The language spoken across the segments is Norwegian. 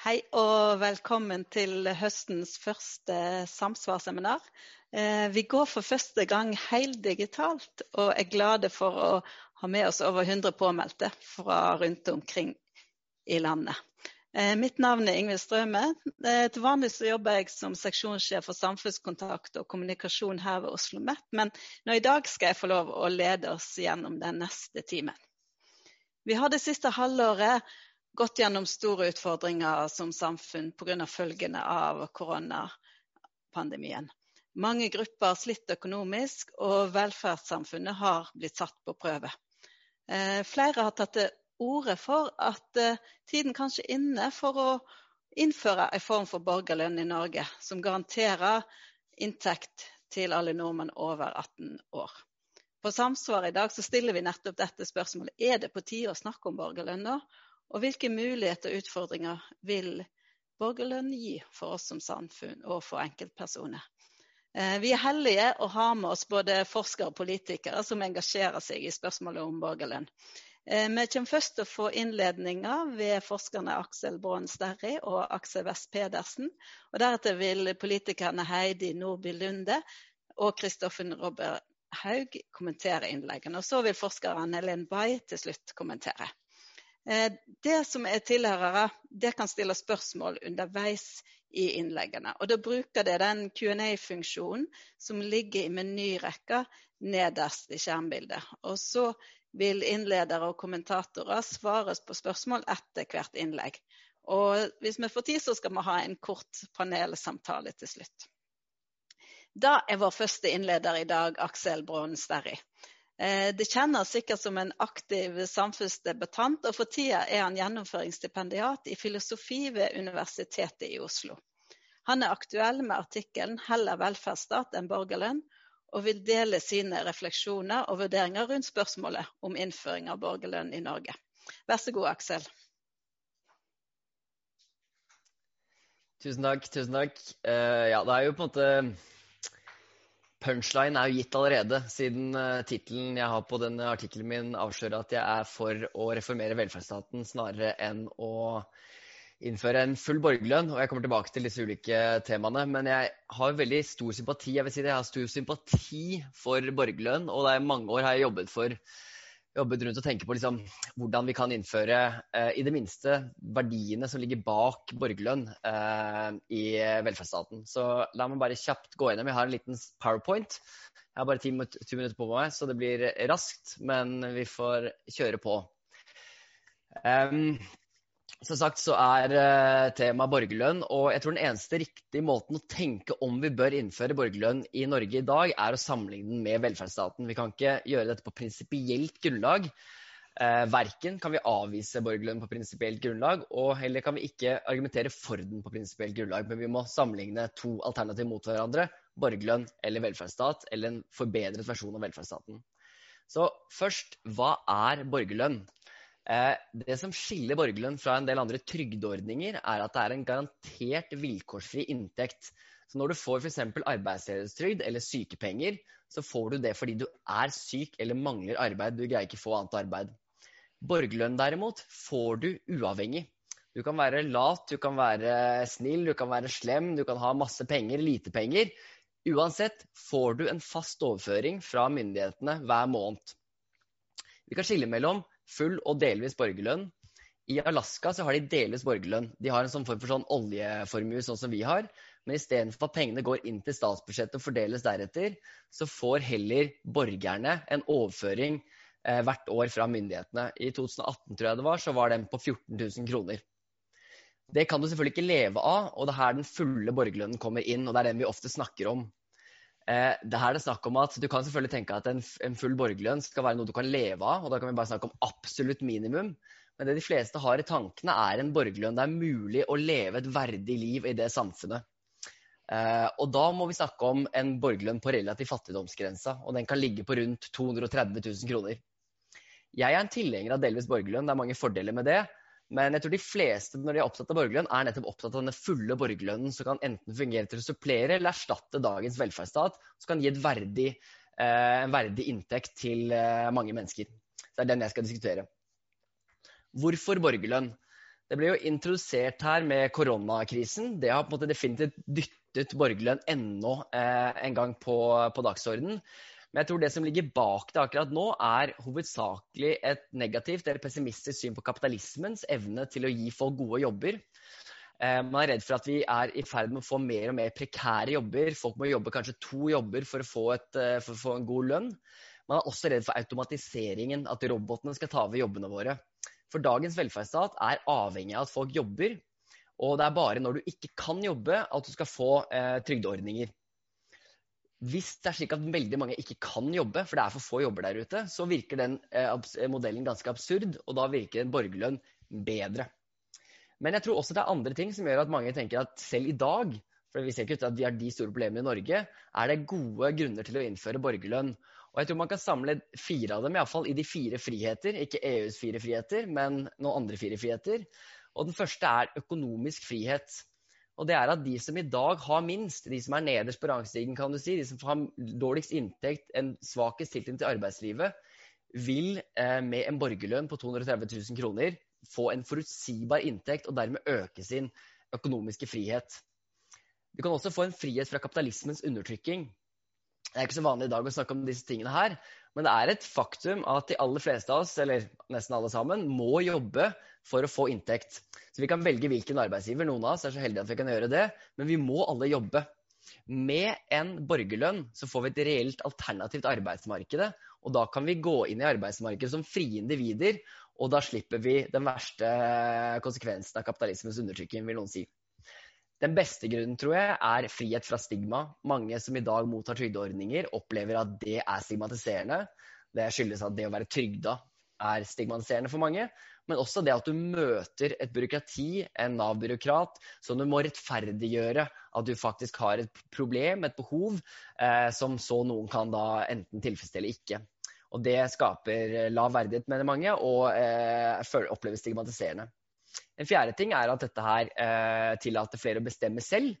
Hei og velkommen til høstens første samsvarsseminar. Eh, vi går for første gang helt digitalt, og er glade for å ha med oss over 100 påmeldte fra rundt omkring i landet. Eh, mitt navn er Ingvild Strøme. Eh, til vanlig så jobber jeg som seksjonssjef for samfunnskontakt og kommunikasjon her ved Oslo OsloMet, men nå i dag skal jeg få lov å lede oss gjennom den neste timen. Vi har det siste halvåret gått gjennom store utfordringer som samfunn pga. følgene av koronapandemien. Mange grupper har slitt økonomisk, og velferdssamfunnet har blitt satt på prøve. Eh, flere har tatt til orde for at eh, tiden kanskje er inne for å innføre en form for borgerlønn i Norge, som garanterer inntekt til alle nordmenn over 18 år. På Samsvar i dag stiller vi nettopp dette spørsmålet. Er det på tide å snakke om borgerlønn nå? Og hvilke muligheter og utfordringer vil borgerlønn gi for oss som samfunn og for enkeltpersoner? Eh, vi er heldige å ha med oss både forskere og politikere som engasjerer seg i spørsmålet om borgerlønn. Eh, vi kommer først til å få innledninger ved forskerne Aksel Braan Sterri og Aksel West Pedersen. Og deretter vil politikerne Heidi Nordby Lunde og Kristoffer Robert Haug kommentere innleggene. Og så vil forskeren Helen Bay til slutt kommentere. Eh, det som er tilhørere, det kan stille spørsmål underveis i innleggene. Og Da bruker det den Q&A-funksjonen som ligger i menyrekka nederst i skjermbildet. Og så vil innledere og kommentatorer svares på spørsmål etter hvert innlegg. Og hvis vi får tid, så skal vi ha en kort panelsamtale til slutt. Da er vår første innleder i dag Aksel Braanen Sterri. Eh, det kjennes sikkert som en aktiv samfunnsdebattant, og for tida er han gjennomføringsstipendiat i filosofi ved Universitetet i Oslo. Han er aktuell med artikkelen 'Heller velferdsstat enn borgerlønn', og vil dele sine refleksjoner og vurderinger rundt spørsmålet om innføring av borgerlønn i Norge. Vær så god, Aksel. Tusen takk. tusen takk. Uh, ja, det er jo på en måte Punchline er jo gitt allerede, siden uh, tittelen jeg har på denne artikkelen min avslører at jeg er for å reformere velferdsstaten snarere enn å innføre en full borgerlønn. Og jeg kommer tilbake til disse ulike temaene. Men jeg har veldig stor sympati jeg vil si det, jeg har stor sympati for borgerlønn. Og det er mange år har jeg jobbet for jobbet rundt og tenker på liksom, hvordan vi kan innføre eh, i det minste verdiene som ligger bak borgerlønn eh, i velferdsstaten. Så la meg bare kjapt gå gjennom. Jeg har en liten powerpoint. Jeg har bare ti minutter på meg, så det blir raskt. Men vi får kjøre på. Um, som sagt så er uh, temaet borgerlønn, og jeg tror den eneste riktige måten å tenke om vi bør innføre borgerlønn i Norge i dag, er å sammenligne den med velferdsstaten. Vi kan ikke gjøre dette på prinsipielt grunnlag. Uh, verken kan vi avvise borgerlønn på prinsipielt grunnlag, og heller kan vi ikke argumentere for den på prinsipielt grunnlag. Men vi må sammenligne to alternativer mot hverandre. Borgerlønn eller velferdsstat, eller en forbedret versjon av velferdsstaten. Så først, hva er borgerlønn? Eh, det som skiller borgerlønn fra en del andre trygdeordninger, er at det er en garantert vilkårsfri inntekt. Så når du får f.eks. arbeidsledighetstrygd eller sykepenger, så får du det fordi du er syk eller mangler arbeid. Du greier ikke få annet arbeid. Borgerlønn derimot får du uavhengig. Du kan være lat, du kan være snill, du kan være slem, du kan ha masse penger, lite penger. Uansett får du en fast overføring fra myndighetene hver måned. Vi kan skille mellom full og delvis borgerlønn. I Alaska så har de delvis borgerlønn. De har en sånn form for sånn oljeformue sånn som vi har. Men istedenfor at pengene går inn til statsbudsjettet og fordeles deretter, så får heller borgerne en overføring eh, hvert år fra myndighetene. I 2018 tror jeg det var, så var den på 14 000 kroner. Det kan du selvfølgelig ikke leve av, og det er her den fulle borgerlønnen kommer inn. og Det er den vi ofte snakker om. Eh, det her er det snakk om at Du kan selvfølgelig tenke at en, en full borgerlønn skal være noe du kan leve av. og Da kan vi bare snakke om absolutt minimum. Men det de fleste har i tankene, er en borgerlønn det er mulig å leve et verdig liv i det samfunnet. Eh, og da må vi snakke om en borgerlønn på relativ fattigdomsgrensa. Og den kan ligge på rundt 230 000 kroner. Jeg er en tilhenger av delvis borgerlønn. Det er mange fordeler med det. Men jeg tror de fleste når de er opptatt av borgerlønn, er nettopp opptatt av denne fulle borgerlønnen som kan enten fungere til å supplere eller erstatte dagens velferdsstat, som kan gi verdig, eh, en verdig inntekt til eh, mange mennesker. Så det er den jeg skal diskutere. Hvorfor borgerlønn? Det ble jo introdusert her med koronakrisen. Det har på en måte definitivt dyttet borgerlønn enda eh, en gang på, på dagsordenen. Men jeg tror det som ligger bak det akkurat nå, er hovedsakelig et negativt eller pessimistisk syn på kapitalismens evne til å gi folk gode jobber. Eh, man er redd for at vi er i ferd med å få mer og mer prekære jobber. Folk må jobbe kanskje to jobber for å få, et, eh, for å få en god lønn. Man er også redd for automatiseringen, at robotene skal ta over jobbene våre. For dagens velferdsstat er avhengig av at folk jobber. Og det er bare når du ikke kan jobbe at du skal få eh, trygdeordninger. Hvis det er slik at veldig mange ikke kan jobbe, for det er for få jobber der ute, så virker den eh, modellen ganske absurd, og da virker en borgerlønn bedre. Men jeg tror også det er andre ting som gjør at mange tenker at selv i dag, for vi ser ikke ut til at vi har de store problemene i Norge, er det gode grunner til å innføre borgerlønn. Og jeg tror man kan samle fire av dem, iallfall i de fire friheter. Ikke EUs fire friheter, men noen andre fire friheter. Og den første er økonomisk frihet. Og det er at de som i dag har minst, de som er nederst på rangstigen, kan du si, de som har dårligst inntekt, en svakest tilknytning til arbeidslivet, vil eh, med en borgerlønn på 230 000 kroner få en forutsigbar inntekt og dermed øke sin økonomiske frihet. Du kan også få en frihet fra kapitalismens undertrykking. Det er ikke så vanlig i dag å snakke om disse tingene her, men det er et faktum at de aller fleste av oss, eller nesten alle sammen, må jobbe for å få inntekt. Så vi kan velge hvilken arbeidsgiver. Noen av oss er så heldige at vi kan gjøre det, men vi må alle jobbe. Med en borgerlønn så får vi et reelt alternativt arbeidsmarked, og da kan vi gå inn i arbeidsmarkedet som frie individer og da slipper vi den verste konsekvensen av kapitalismens undertrykking, vil noen si. Den beste grunnen, tror jeg, er frihet fra stigma. Mange som i dag mottar trygdeordninger, opplever at det er stigmatiserende. Det skyldes at det å være trygda er stigmatiserende for mange. Men også det at du møter et byråkrati, en Nav-byråkrat, som du må rettferdiggjøre at du faktisk har et problem, et behov, eh, som så noen kan da enten tilfredsstille ikke. Og det skaper eh, lav verdighet, mener mange, og eh, oppleves stigmatiserende. En fjerde ting er at dette her eh, tillater flere å bestemme selv.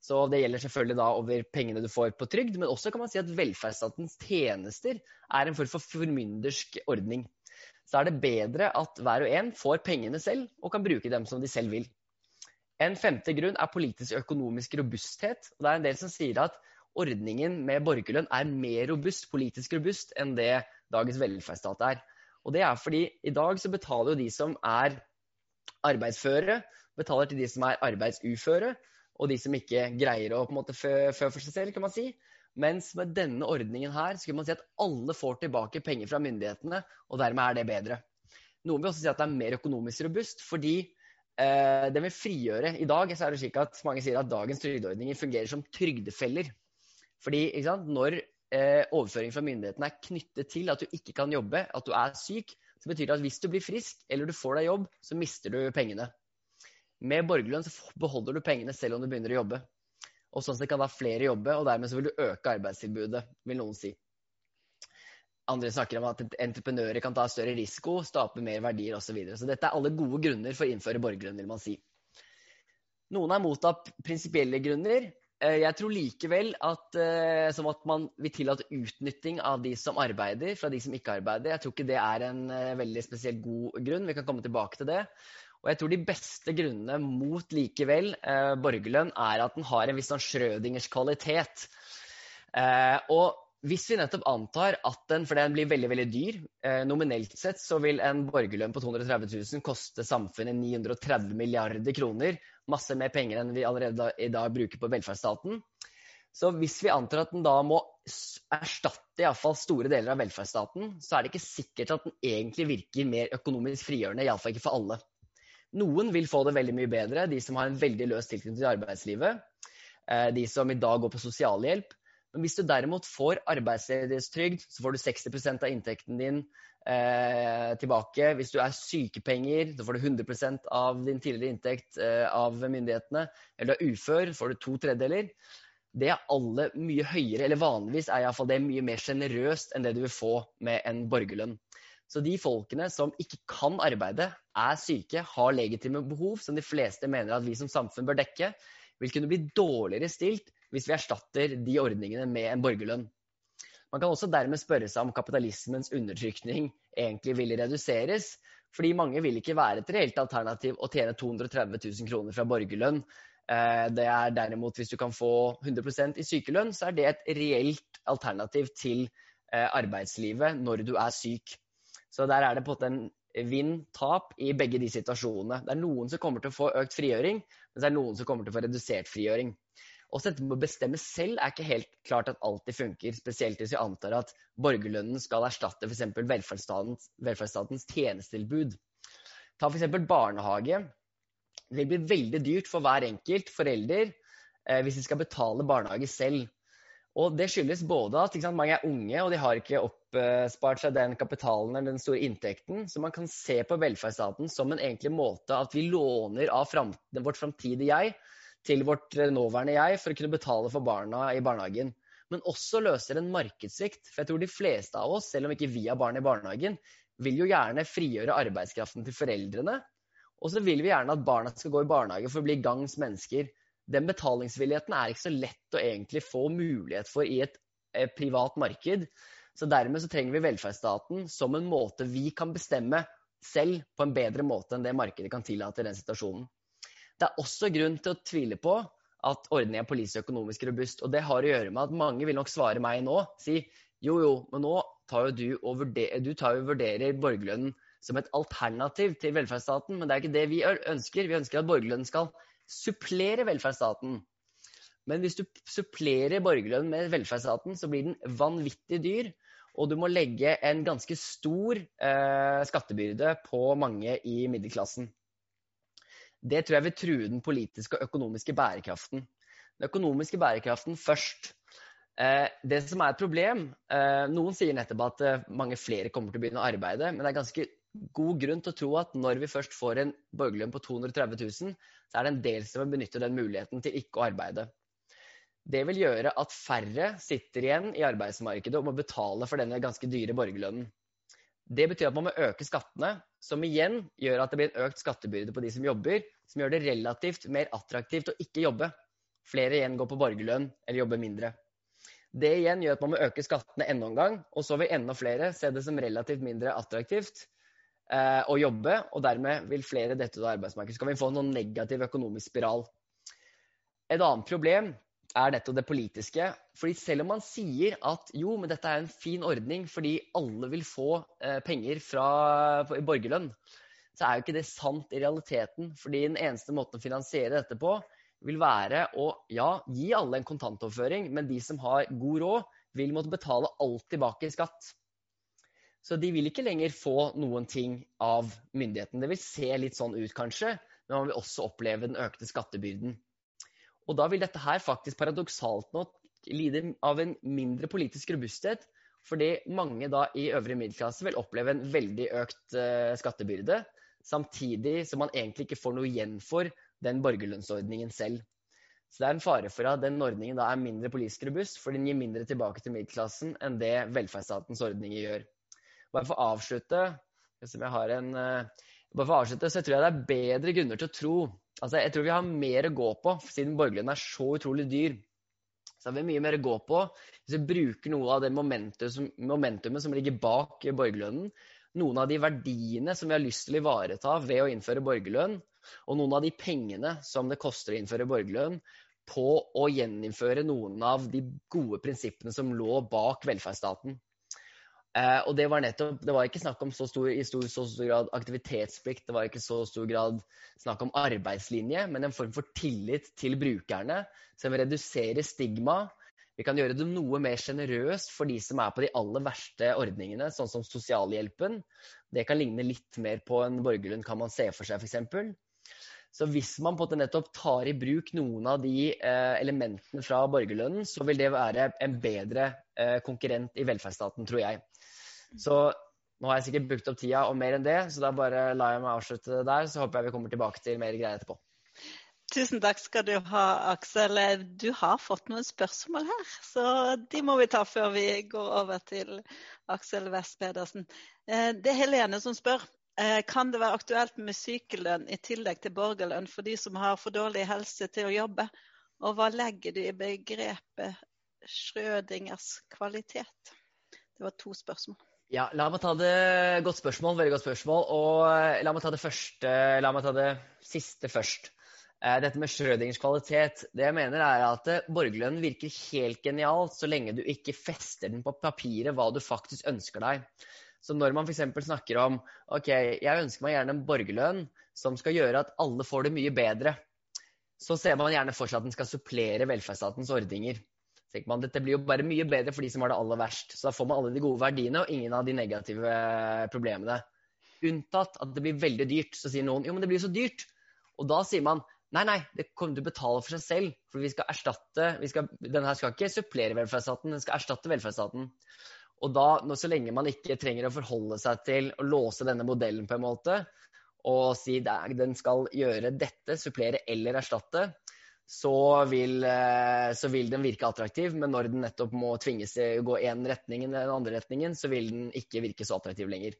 Så det gjelder selvfølgelig da over pengene du får på trygd, men også kan man si at velferdsstatens tjenester er en form for formyndersk ordning. Så er det bedre at hver og en får pengene selv og kan bruke dem som de selv vil. En femte grunn er politisk og økonomisk robusthet. og Det er en del som sier at ordningen med borgerlønn er mer robust, politisk robust enn det dagens velferdsstat er. Og det er fordi i dag så betaler jo de som er arbeidsføre, betaler til de som er arbeidsuføre, og de som ikke greier å på en måte fø, for seg selv, kan man si. Mens med denne ordningen her så kan man si at alle får tilbake penger fra myndighetene, og dermed er det bedre. Noen vil også si at det er mer økonomisk robust, fordi eh, det vil frigjøre I dag så er det slik at mange sier at dagens trygdeordninger fungerer som trygdefeller. Fordi når eh, overføring fra myndighetene er knyttet til at du ikke kan jobbe, at du er syk, så betyr det at hvis du blir frisk eller du får deg jobb, så mister du pengene. Med borgerlønn så beholder du pengene selv om du begynner å jobbe. Og sånn sett kan da flere jobbe, og dermed så vil du øke arbeidstilbudet, vil noen si. Andre snakker om at entreprenører kan ta større risiko, stape mer verdier osv. Så, videre. så dette er alle gode grunner for å innføre borgerlønn, vil man si. Noen er mot av prinsipielle grunner. Eh, jeg tror likevel at eh, som at man vil tillate utnytting av de som arbeider, fra de som ikke arbeider. Jeg tror ikke det er en eh, veldig spesielt god grunn. Vi kan komme tilbake til det. Og jeg tror de beste grunnene mot likevel borgerlønn er at den har en viss sånn Schrødingers kvalitet. Og hvis vi nettopp antar at den, for den blir veldig veldig dyr eh, Nominelt sett så vil en borgerlønn på 230 000 koste samfunnet 930 milliarder kroner. Masse mer penger enn vi allerede i dag bruker på velferdsstaten. Så hvis vi antar at den da må erstatte iallfall store deler av velferdsstaten, så er det ikke sikkert at den egentlig virker mer økonomisk frigjørende, iallfall ikke for alle. Noen vil få det veldig mye bedre, de som har en veldig løs tilknytning til arbeidslivet. Eh, de som i dag går på sosialhjelp. Hvis du derimot får arbeidsledighetstrygd, så får du 60% av inntekten din eh, tilbake. Hvis du er sykepenger, så får du 100% av din tidligere inntekt eh, av myndighetene. Eller du er ufør, så får du to tredjedeler. Det er alle mye høyere, eller vanligvis er iallfall det mye mer sjenerøst enn det du vil få med en borgerlønn. Så de folkene som ikke kan arbeide, er syke, har legitime behov som de fleste mener at vi som samfunn bør dekke, vil kunne bli dårligere stilt hvis vi erstatter de ordningene med en borgerlønn. Man kan også dermed spørre seg om kapitalismens undertrykning egentlig vil reduseres. Fordi mange vil ikke være et reelt alternativ å tjene 230 000 kroner fra borgerlønn. Eh, det er derimot, hvis du kan få 100% i sykelønn, så er det et reelt alternativ til eh, arbeidslivet når du er syk. Så der er det på en vinn-tap i begge de situasjonene. Det er noen som kommer til å få økt frigjøring, mens det er noen som kommer til å få redusert frigjøring. Også dette med å bestemme selv er ikke helt klart at alltid funker, spesielt hvis vi antar at borgerlønnen skal erstatte f.eks. Velferdsstatens, velferdsstatens tjenestetilbud. Ta f.eks. barnehage. Det vil bli veldig dyrt for hver enkelt forelder eh, hvis de skal betale barnehage selv. Og Det skyldes både at sant, mange er unge og de har ikke oppspart seg den kapitalen eller den store inntekten. Så man kan se på velferdsstaten som en egentlig måte at vi låner av vårt framtidige jeg til vårt nåværende jeg for å kunne betale for barna i barnehagen. Men også løser en markedssvikt. For jeg tror de fleste av oss, selv om ikke vi har barn i barnehagen, vil jo gjerne frigjøre arbeidskraften til foreldrene. Og så vil vi gjerne at barna skal gå i barnehage for å bli gangs mennesker. Den betalingsvilligheten er ikke så lett å egentlig få mulighet for i et eh, privat marked. Så dermed så trenger vi velferdsstaten som en måte vi kan bestemme selv på en bedre måte enn det markedet kan tillate i den situasjonen. Det er også grunn til å tvile på at ordningen er politisk økonomisk robust. Og det har å gjøre med at mange vil nok svare meg nå, si jo jo, men nå tar jo du og vurderer, du tar jo vurderer borgerlønnen som et alternativ til velferdsstaten, men det er ikke det vi ønsker. Vi ønsker at borgerlønnen skal supplere velferdsstaten. Men hvis du supplerer borgerlønnen med velferdsstaten, så blir den vanvittig dyr. Og du må legge en ganske stor eh, skattebyrde på mange i middelklassen. Det tror jeg vil true den politiske og økonomiske bærekraften. Den økonomiske bærekraften først. Eh, det som er et problem eh, Noen sier nettopp at eh, mange flere kommer til å begynne å arbeide, men det er ganske god grunn til å tro at når vi først får en borgerlønn på 230 000, så er det en del som vil benytte den muligheten til ikke å arbeide. Det vil gjøre at færre sitter igjen i arbeidsmarkedet og må betale for denne ganske dyre borgerlønnen. Det betyr at man må øke skattene, som igjen gjør at det blir en økt skattebyrde på de som jobber, som gjør det relativt mer attraktivt å ikke jobbe. Flere igjen går på borgerlønn eller jobber mindre. Det igjen gjør at man må øke skattene enda en gang, og så vil enda flere se det som relativt mindre attraktivt eh, å jobbe, og dermed vil flere dette ut av arbeidsmarkedet. Så kan vi få en negativ økonomisk spiral. Et annet problem er nettopp det politiske. Fordi selv om man sier at jo, men dette er en fin ordning fordi alle vil få eh, penger fra borgerlønn, så er jo ikke det sant i realiteten. Fordi den eneste måten å finansiere dette på, vil være å ja, gi alle en kontantoverføring, men de som har god råd, vil måtte betale alt tilbake i skatt. Så de vil ikke lenger få noen ting av myndigheten. Det vil se litt sånn ut, kanskje, men man vil også oppleve den økte skattebyrden. Og da vil dette her faktisk paradoksalt nok lide av en mindre politisk robusthet, fordi mange da i øvre middelklasse vil oppleve en veldig økt uh, skattebyrde, samtidig som man egentlig ikke får noe igjen for den borgerlønnsordningen selv. Så det er en fare for at den ordningen da er mindre politisk robust, for den gir mindre tilbake til middelklassen enn det velferdsstatens ordninger gjør. Bare for å avslutte, en, uh, bare for å avslutte, så tror jeg det er bedre grunner til å tro Altså, jeg tror vi har mer å gå på, siden borgerlønn er så utrolig dyr. Så har vi mye mer å gå på hvis vi bruker noe av det momentumet som, momentumet som ligger bak borgerlønnen. Noen av de verdiene som vi har lyst til å ivareta ved å innføre borgerlønn, og noen av de pengene som det koster å innføre borgerlønn, på å gjeninnføre noen av de gode prinsippene som lå bak velferdsstaten. Eh, og det var nettopp, det var ikke snakk om så stor, i stor, så stor grad aktivitetsplikt, det var ikke så stor grad snakk om arbeidslinje, men en form for tillit til brukerne som reduserer stigma. Vi kan gjøre det noe mer sjenerøst for de som er på de aller verste ordningene, sånn som sosialhjelpen. Det kan ligne litt mer på en borgerlønn, kan man se for seg f.eks. Så hvis man på en nettopp tar i bruk noen av de eh, elementene fra borgerlønnen, så vil det være en bedre eh, konkurrent i velferdsstaten, tror jeg. Så nå har jeg sikkert brukt opp tida og mer enn det, så da bare lar jeg meg avslutte det der. Så håper jeg vi kommer tilbake til mer greier etterpå. Tusen takk skal du ha, Aksel. Du har fått noen spørsmål her, så de må vi ta før vi går over til Aksel West Pedersen. Eh, det er Helene som spør. Eh, kan det være aktuelt med sykelønn i tillegg til borgerlønn for de som har for dårlig helse til å jobbe? Og hva legger du i begrepet Schrødingers kvalitet? Det var to spørsmål. Ja, la meg ta det Godt spørsmål. Veldig godt spørsmål. Og eh, la meg ta det første La meg ta det siste først. Eh, dette med Schrødingers kvalitet. Det jeg mener er at eh, borgerlønnen virker helt genialt så lenge du ikke fester den på papiret hva du faktisk ønsker deg. Så når man f.eks. snakker om ok, jeg ønsker meg gjerne en borgerlønn som skal gjøre at alle får det mye bedre, så ser man gjerne for seg at den skal supplere velferdsstatens ordninger tenker man dette blir jo bare mye bedre for de som har det aller verst. Så da får man alle de gode verdiene og ingen av de negative problemene. Unntatt at det blir veldig dyrt. Så sier noen jo, men det blir så dyrt. Og da sier man nei, nei, det kommer til å betale for seg selv. For vi skal erstatte vi skal, Denne skal ikke supplere velferdsstaten, den skal erstatte velferdsstaten. Og da, så lenge man ikke trenger å forholde seg til å låse denne modellen på en måte, og si at den skal gjøre dette, supplere eller erstatte, så vil, eh, så vil, den virke attraktiv. Men når den nettopp må tvinges til å gå én retning eller den andre retningen, så vil den ikke virke så attraktiv lenger.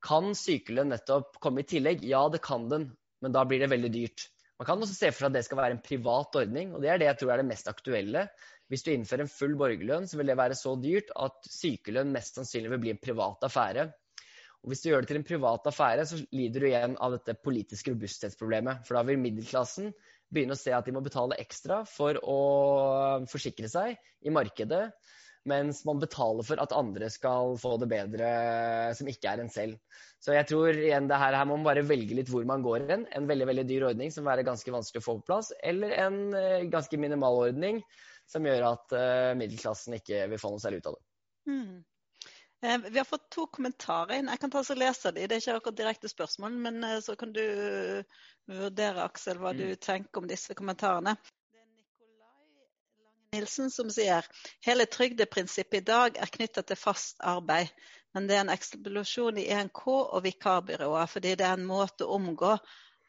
Kan sykelønn nettopp komme i tillegg? Ja, det kan den, men da blir det veldig dyrt. Man kan også se for seg at det skal være en privat ordning, og det er det jeg tror er det mest aktuelle. Hvis du innfører en full borgerlønn, så vil det være så dyrt at sykelønn mest sannsynlig vil bli en privat affære. Og Hvis du gjør det til en privat affære, så lider du igjen av dette politiske robusthetsproblemet. For da vil middelklassen begynne å se at de må betale ekstra for å forsikre seg i markedet, mens man betaler for at andre skal få det bedre som ikke er en selv. Så jeg tror igjen det her, her må man bare velge litt hvor man går hen. En veldig veldig dyr ordning som vil være ganske vanskelig å få på plass, eller en uh, ganske minimal ordning som gjør at uh, middelklassen ikke vil få noe særlig ut av det. Mm. Eh, vi har fått to kommentarer inn. Jeg kan ta og lese de. Det er ikke akkurat direkte spørsmål, men eh, så kan du vurdere, Aksel, hva du mm. tenker om disse kommentarene. Det er Nikolai Lange Nilsen som sier hele trygdeprinsippet i dag er knyttet til fast arbeid. Men det er en eksplosjon i ENK og vikarbyråer, fordi det er en måte å omgå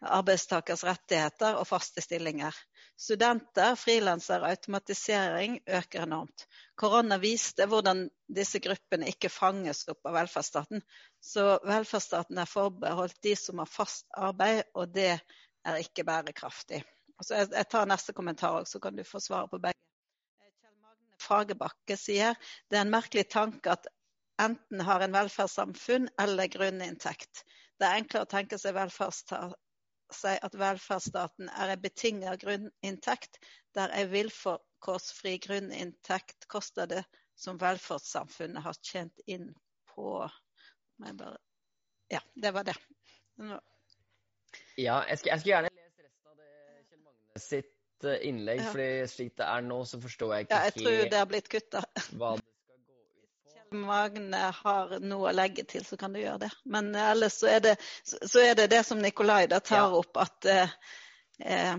arbeidstakers rettigheter og faste stillinger. Studenter, frilansere og automatisering øker enormt. Korona viste hvordan disse gruppene ikke fanges opp av velferdsstaten. Så velferdsstaten er forbeholdt de som har fast arbeid, og det er ikke bærekraftig. Så jeg, tar neste kommentar, så kan du få svare på begge. Kjell Magne Fagerbakke sier det er en merkelig tanke at enten har en velferdssamfunn eller grunninntekt. Det er enklere å tenke seg velferdsstaten seg at velferdsstaten er en betinget grunninntekt, der en vilkårsfri grunninntekt koster det som velferdssamfunnet har tjent inn på bare... Ja, det var det. Ja, jeg skulle, jeg skulle, gjerne lest resten av det Kjell Magne sitt eh, innlegg, ja. fordi slik det er nå, så forstår jeg ikke helt Ja, jeg tror det har blitt kutta. hva det Magne har noe å legge til, så kan du gjøre det. Men ellers så er det så er det, det, som Nikolai da tar ja. opp, at eh, eh,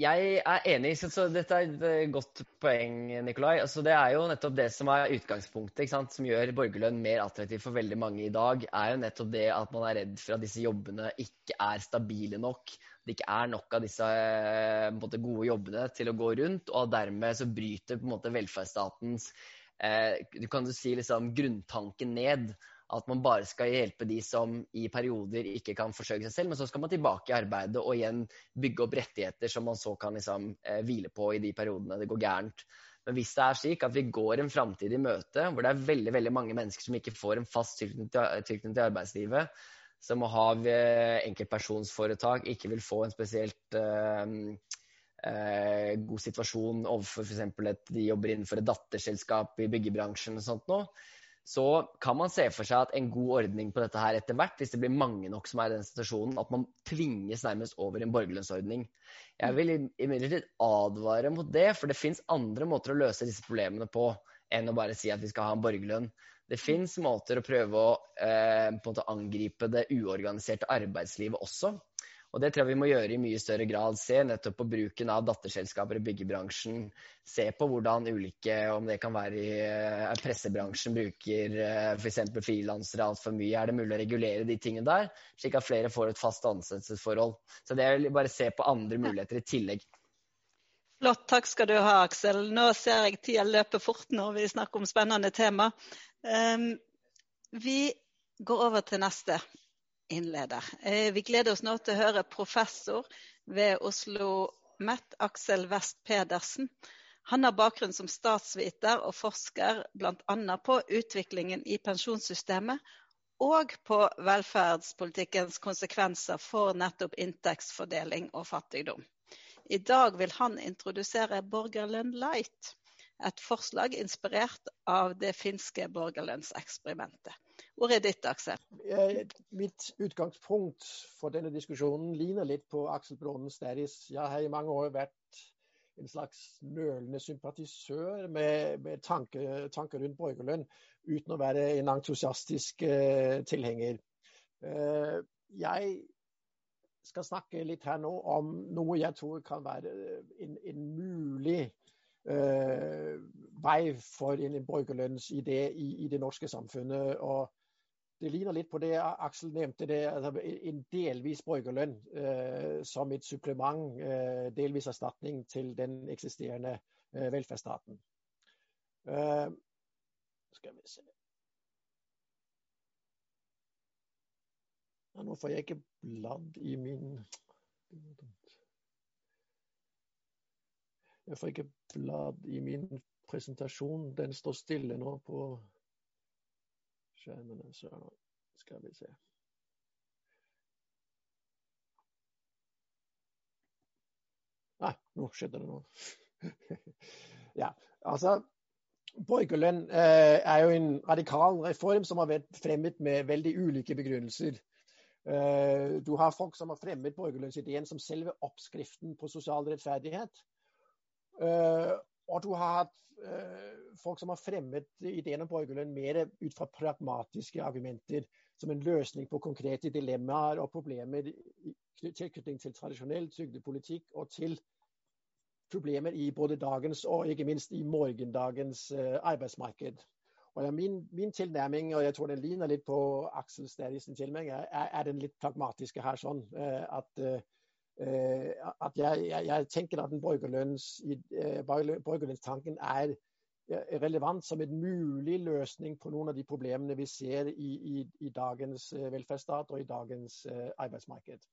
Jeg er enig. Så, så, dette er et eh, godt poeng, Nikolai. Altså, det er jo nettopp det som er utgangspunktet, som gjør borgerlønn mer attraktiv for veldig mange i dag. er jo nettopp det at man er redd for at disse jobbene ikke er stabile nok. Det ikke er nok av disse eh, måte, gode jobbene til å gå rundt, og dermed så bryter på en måte velferdsstatens eh, du kan jo si liksom grunntanken ned. At man bare skal hjelpe de som i perioder ikke kan forsørge seg selv, men så skal man tilbake i arbeidet og igjen bygge opp rettigheter som man så kan liksom, eh, hvile på i de periodene det går gærent. Men hvis det er slik at vi går en framtid i møte hvor det er veldig veldig mange mennesker som ikke får en fast tilknytning til, arbeidslivet, som har ha enkeltpersonsforetak, ikke vil få en spesielt eh, god situasjon overfor f.eks. at de jobber innenfor et datterselskap i byggebransjen og sånt noe, så kan man se for seg at en god ordning på dette her etter hvert, hvis det blir mange nok som er i den situasjonen, at man tvinges nærmest over i en borgerlønnsordning. Jeg vil imidlertid advare mot det, for det fins andre måter å løse disse problemene på enn å bare si at vi skal ha en borgerlønn. Det fins måter å prøve å eh, angripe det uorganiserte arbeidslivet også. Og det tror jeg vi må gjøre i mye større grad. Se nettopp på bruken av datterselskaper i byggebransjen. Se på hvordan ulike, om det kan være i eh, pressebransjen, bruker uh, f.eks. frilansere altfor mye. Er det mulig å regulere de tingene der, slik at flere får et fast ansettelsesforhold? Så det er bare se på andre muligheter i tillegg. Flott, takk skal du ha, Aksel. Nå ser jeg tida løpe fort når vi snakker om spennende tema. Um, vi går over til neste innleder. Eh, vi gleder oss nå til å høre professor ved Oslo MET, Aksel West Pedersen. Han har bakgrunn som statsviter og forsker bl.a. på utviklingen i pensjonssystemet og på velferdspolitikkens konsekvenser for nettopp inntektsfordeling og fattigdom. I dag vil han introdusere borgerlønn light, et forslag inspirert av det finske borgerlønnseksperimentet. Hvor er ditt, Aksel. Mitt utgangspunkt for denne diskusjonen ligner litt på Aksel Brånen Sterris. Jeg har i mange år vært en slags nølende sympatisør med, med tanker tanke rundt borgerlønn, uten å være en entusiastisk uh, tilhenger. Uh, jeg skal snakke litt her nå om noe jeg tror kan være en, en mulig vei for en borgerlønnsidé i, i, det norske samfunnet. og det ligner litt på det Aksel nevnte, det, altså en delvis borgerlønn uh, som et supplement, uh, delvis erstatning til den eksisterende velferdsstaten. skal vi se Ja, nå får jeg ikke bladd i min Jeg får ikke blad i min presentasjon. Den står stille nå på skjermen. Så skal vi se. Nei, nå skjedde det noe. ja, altså Borgerlønn eh, er jo en radikal reform som har vært fremmet med veldig ulike begrunnelser. Eh, du har folk som har fremmet borgerlønnsideen som selve oppskriften på sosial rettferdighet. Eh, og du har hatt eh, folk som har fremmet ideen om borgerlønn mer ut fra pragmatiske argumenter, som en løsning på konkrete dilemmaer og problemer i tilknytning til tradisjonell trygdepolitikk og til problemer i både dagens og ikke minst i morgendagens arbeidsmarked. Og min, min, tilnærming, og jeg tror den ligner litt på Aksel Stærisen tilnærming, er, er, den litt pragmatiske her. sånn eh, at, eh, at jeg, jeg, jeg, tenker at den eh, borgerlønnstanken er relevant som en mulig løsning på noen av de problemene vi ser i, i, i dagens velferdsstat og i dagens arbeidsmarked.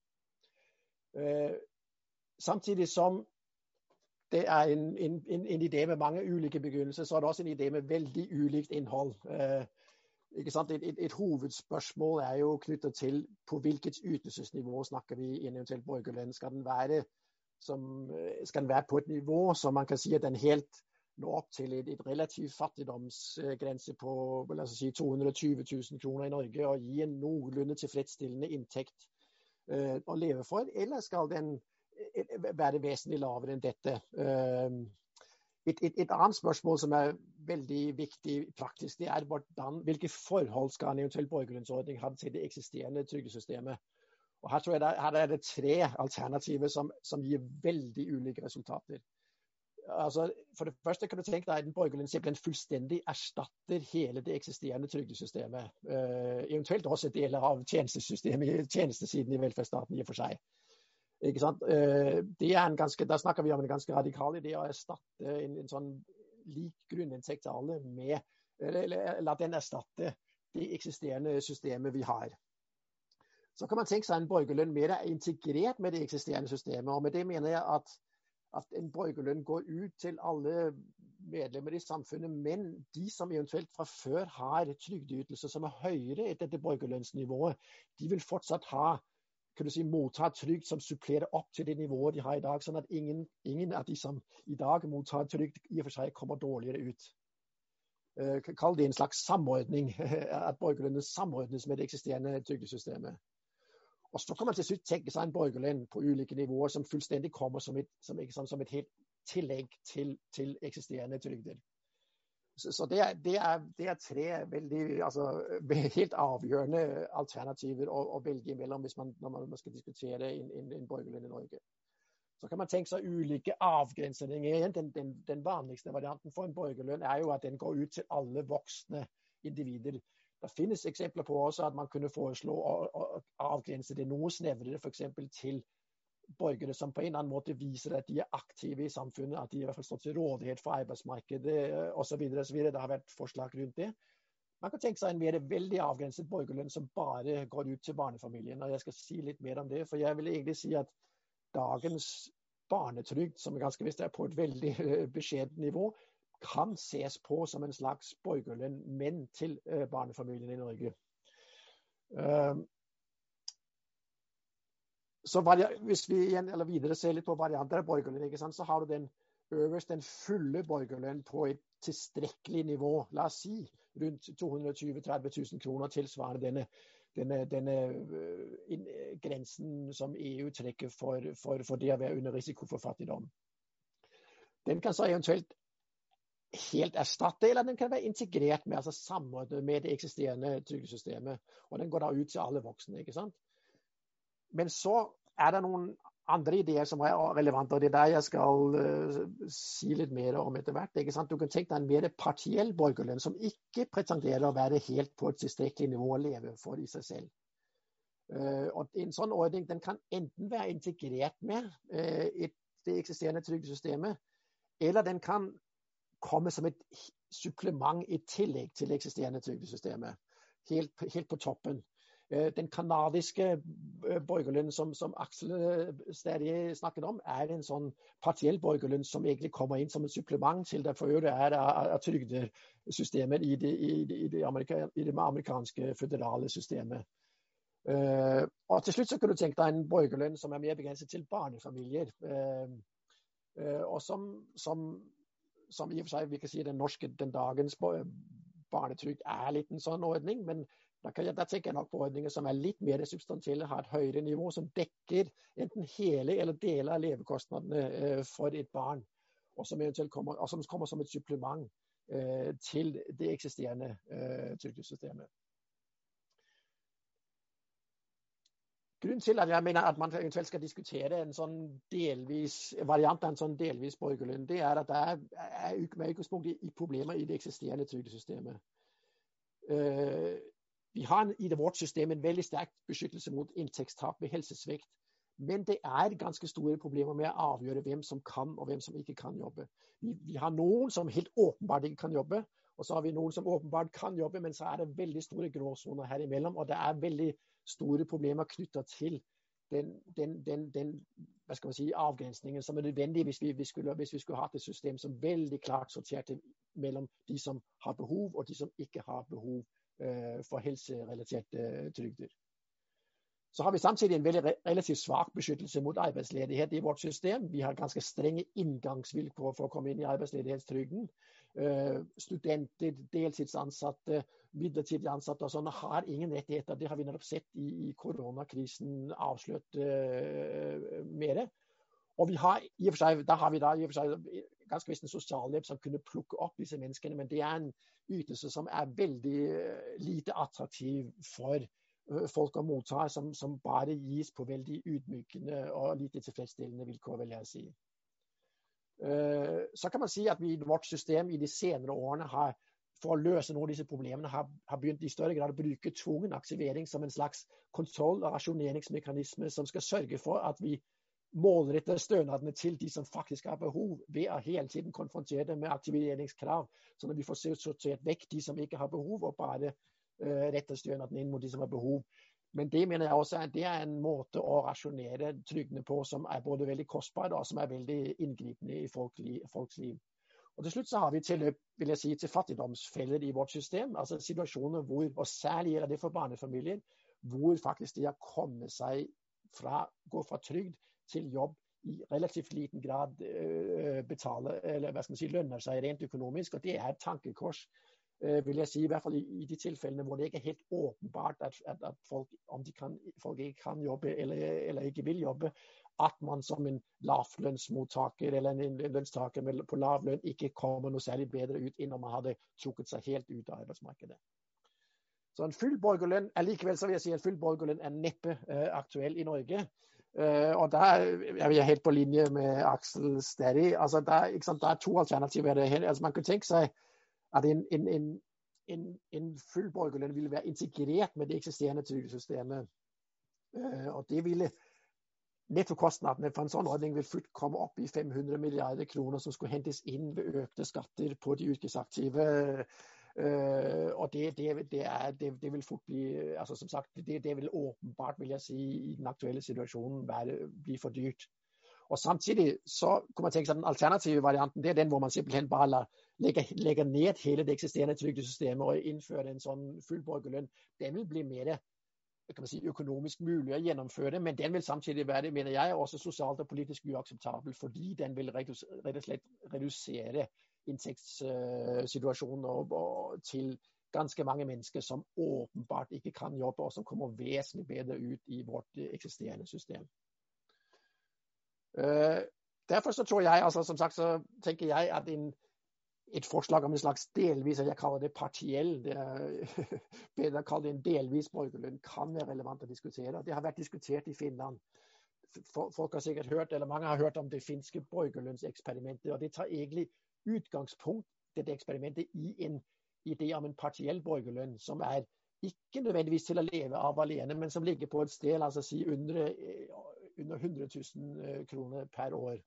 Samtidig som det er en, en, en, idé med mange ulike begrunnelser. Så er det også en idé med veldig ulikt innhold. Eh, et, et, et, hovedspørsmål er jo knyttet til på hvilket ytelsesnivå snakker vi i en eventuell borgerlønn. Skal den, være, som, eh, skal den være på et nivå som man kan si at den helt når opp til et, et relativt fattigdomsgrense på si, 220 000 kroner i Norge og gi en noenlunde tilfredsstillende inntekt uh, å leve for? Eller skal den være vesentlig lavere enn dette. Ehm, et, et, et, annet spørsmål som er veldig viktig praktisk, det er hvordan, hvilke forhold skal en eventuell borgerlønnsordning ha til det eksisterende trygdesystemet. Og Her tror jeg det, her er det tre alternativer som, som gir veldig ulike resultater. Altså, for det første kan du tenke deg at en borgerlønn fullstendig erstatter hele det eksisterende trygdesystemet. Uh, eventuelt også deler av tjenestesiden i velferdsstaten i og for seg. Ganske, da snakker vi om en ganske radikal idé å erstatte en, en sånn lik grunninntekt til alle med eller la den erstatte det eksisterende systemet vi har. Så kan man tenke seg en borgerlønn mer integrert med det eksisterende systemet. og Med det mener jeg at, at en borgerlønn går ut til alle medlemmer i samfunnet, men de som eventuelt fra før har trygdeytelser som er høyere etter dette borgerlønnsnivået, de vil fortsatt ha du si, mottar trygd som supplerer opp til det nivået de har i dag, sånn at ingen, ingen av de som i dag mottar trygd, i og for seg kommer dårligere ut. Uh, kall det en slags samordning, at borgerlønnen samordnes med det eksisterende trygdesystemet. Og Så kan man til slutt tenke seg en borgerlønn på ulike nivåer som fullstendig kommer som et, som, som et helt tillegg til, til eksisterende trygder. Så, så det, det, er, det, er, tre veldig, altså, helt avgjørende alternativer å, å velge imellom hvis man, når man skal diskutere en, en borgerlønn i Norge. Så kan man tenke seg ulike avgrensninger. Den, den, den, vanligste varianten for en borgerlønn er jo at den går ut til alle voksne individer. Det finnes eksempler på også at man kunne foreslå å, å avgrense det noe snevrere, f.eks. til borgere som på en eller annen måte viser at de er aktive i samfunnet, at de i hvert fall står til rådighet for arbeidsmarkedet osv. Det har vært forslag rundt det. Man kan tenke seg en mer veldig avgrenset borgerlønn som bare går ut til barnefamilien. og Jeg skal si litt mer om det. for Jeg vil egentlig si at dagens barnetrygd, som ganske visst er på et veldig beskjedent nivå, kan ses på som en slags borgerlønn, men til barnefamiliene i Norge. Så Hvis vi igjen, eller videre ser litt på varianter av borgerlønn, så har du den øverst den fulle borgerlønn på et tilstrekkelig nivå. La oss si rundt 220 30 000 kroner, tilsvarende denne, denne, denne uh, grensen som EU trekker for, for, for, det å være under risiko for fattigdom. Den kan så eventuelt helt erstatte, eller den kan være integrert med, altså samordnet med det eksisterende trygdesystemet. Og den går da ut til alle voksne. ikke sant? Men så er det noen andre ideer som er relevante, og det er der jeg skal uh, si litt mer om etter hvert. Du kan tenke deg en mer partiell borgerlønn som ikke pretenderer å være helt på et tilstrekkelig nivå å leve for i seg selv. Uh, og En sånn ordning den kan enten være integrert med uh, i det eksisterende trygdesystemet, eller den kan komme som et supplement i tillegg til det eksisterende trygdesystemet. Helt, helt på toppen. Eh, den kanadiske eh, borgerlønnen som, som, Aksel eh, stadig snakket om, er en sånn partiell borgerlønn som egentlig kommer inn som et supplement til det for øvrig er av, trygdesystemet i det, i, det, i, det amerika, i det, amerikanske føderale systemet. Og til slutt så kan du tenke deg en borgerlønn som er mer begrenset til barnefamilier. Og som, som, som, i og for seg vi kan si den norske den dagens barnetrygd er litt en sånn ordning, men da, jeg, da, tenker jeg nok på ordninger som er litt mer substansielle, har et høyere nivå, som dekker enten hele eller deler av levekostnadene eh, for et barn. Og som kommer, og som kommer som et supplement eh, til det eksisterende eh, trygdesystemet. Grunnen til at jeg mener at man eventuelt skal diskutere en sånn delvis variant av en sånn delvis borgerlønn, det er at det er, er med utgangspunkt i, problemer i det eksisterende trygdesystemet. Uh, vi har i vårt system en veldig sterk beskyttelse mot inntektstap ved helsesvikt. Men det er ganske store problemer med å avgjøre hvem som kan og hvem som ikke kan jobbe. Vi, vi har noen som helt åpenbart ikke kan jobbe, og så har vi noen som åpenbart kan jobbe, men så er det veldig store gråsoner her imellom. Og det er veldig store problemer knytta til den, den, den, den si, avgrensningen som er nødvendig hvis vi, vi skulle, hvis vi skulle hatt et system som veldig klart sorterte mellom de som har behov, og de som ikke har behov Eh, for helserelaterte trygder. Så har vi samtidig en veldig relativt svak beskyttelse mot arbeidsledighet i vårt system. Vi har ganske strenge inngangsvilkår for å komme inn i arbeidsledighetstrygden. Uh, studenter, deltidsansatte, midlertidig ansatte og sånne har ingen rettigheter. Det har vi nettopp sett i, i koronakrisen avslørt uh, mer. Og vi har, i og for seg, da har vi da i og for seg ganske visst en sosialhjelp som kunne plukke opp disse menneskene, men det er en ytelse som er veldig eh, lite attraktiv for eh, folk å motta, som, som bare gis på veldig ydmykende og lite tilfredsstillende vilkår, vil jeg si. Eh, så kan man si at vi i vårt system i de senere årene har for å løse noen av disse problemene har, har begynt i større grad å bruke tvungen aktivering som en slags kontroll- og rasjoneringsmekanisme som skal sørge for at vi målrette stønadene til de som faktisk har behov, ved å hele tiden konfrontere dem med aktiveringskrav, sånn at vi får sortert vekk de som ikke har behov, og bare uh, rette stønaden inn mot de som har behov. Men det mener jeg også er, det er en måte å rasjonere trygdene på som er både veldig kostbar og som er veldig inngripende i folk, folks liv. Og Til slutt så har vi tilløp vil jeg si, til fattigdomsfeller i vårt system. altså Situasjoner hvor, og særlig gjelder det for barnefamilier, hvor faktisk det å komme seg fra, gå fra trygd til jobb i relativt liten grad betaler, eller hva skal man si, lønner seg rent økonomisk. og Det er et tankekors, øh, vil jeg si, i hvert fall i, de tilfellene hvor det ikke er helt åpenbart at, at, at folk, om kan, folk, ikke kan jobbe eller, eller, ikke vil jobbe, at man som en lavlønnsmottaker eller en lønnstaker på lav lønn ikke kommer noe særlig bedre ut enn om man hadde trukket seg helt ut av arbeidsmarkedet. Så en full borgerlønn likevel så jeg si en full er neppe uh, aktuell i Norge. Uh, og der er vi helt på linje med Axel Steady. Altså, der, der, er to alternativer. Altså, man kunne tenke seg at en, en, en, en full borgerlønn ville være integrert med det eksisterende trygdesystemet. Uh, og det ville Nettokostnadene for en sånn ordning vil fullt komme opp i 500 milliarder kroner som skulle hentes inn ved økte skatter på de yrkesaktive. Uh, og det, det, det, er, det, vil fort bli altså som sagt, det, vil åpenbart vil jeg si, i den aktuelle situasjonen være, bli for dyrt. Og Samtidig så kunne man tenke seg den alternative varianten det er den hvor man simpelthen bare legger, legger ned hele det eksisterende trygdesystemet og innfører en sånn full borgerlønn. Den vil bli mer kan man si, økonomisk mulig å gjennomføre, men den vil samtidig være mener jeg, også sosialt og politisk uakseptabel, fordi den vil rett og slett redusere og til ganske mange mennesker som åpenbart ikke kan jobbe, og som kommer vesentlig bedre ut i vårt eksisterende system. Uh, derfor så tror jeg, altså som sagt så tenker jeg at en, et forslag om en slags delvis, jeg kaller det partiell, det er bedre å kalle det en delvis borgerlønn, kan være relevant å diskutere. Det har vært diskutert i Finland. Folk har sikkert hørt, eller Mange har hørt om det finske borgerlønnseksperimentet. og Det tar egentlig utgangspunkt dette eksperimentet i en idé om en partiell borgerlønn, som er ikke nødvendigvis til å leve av alene, men som ligger på et sted altså si under, under 100 000 kroner per år.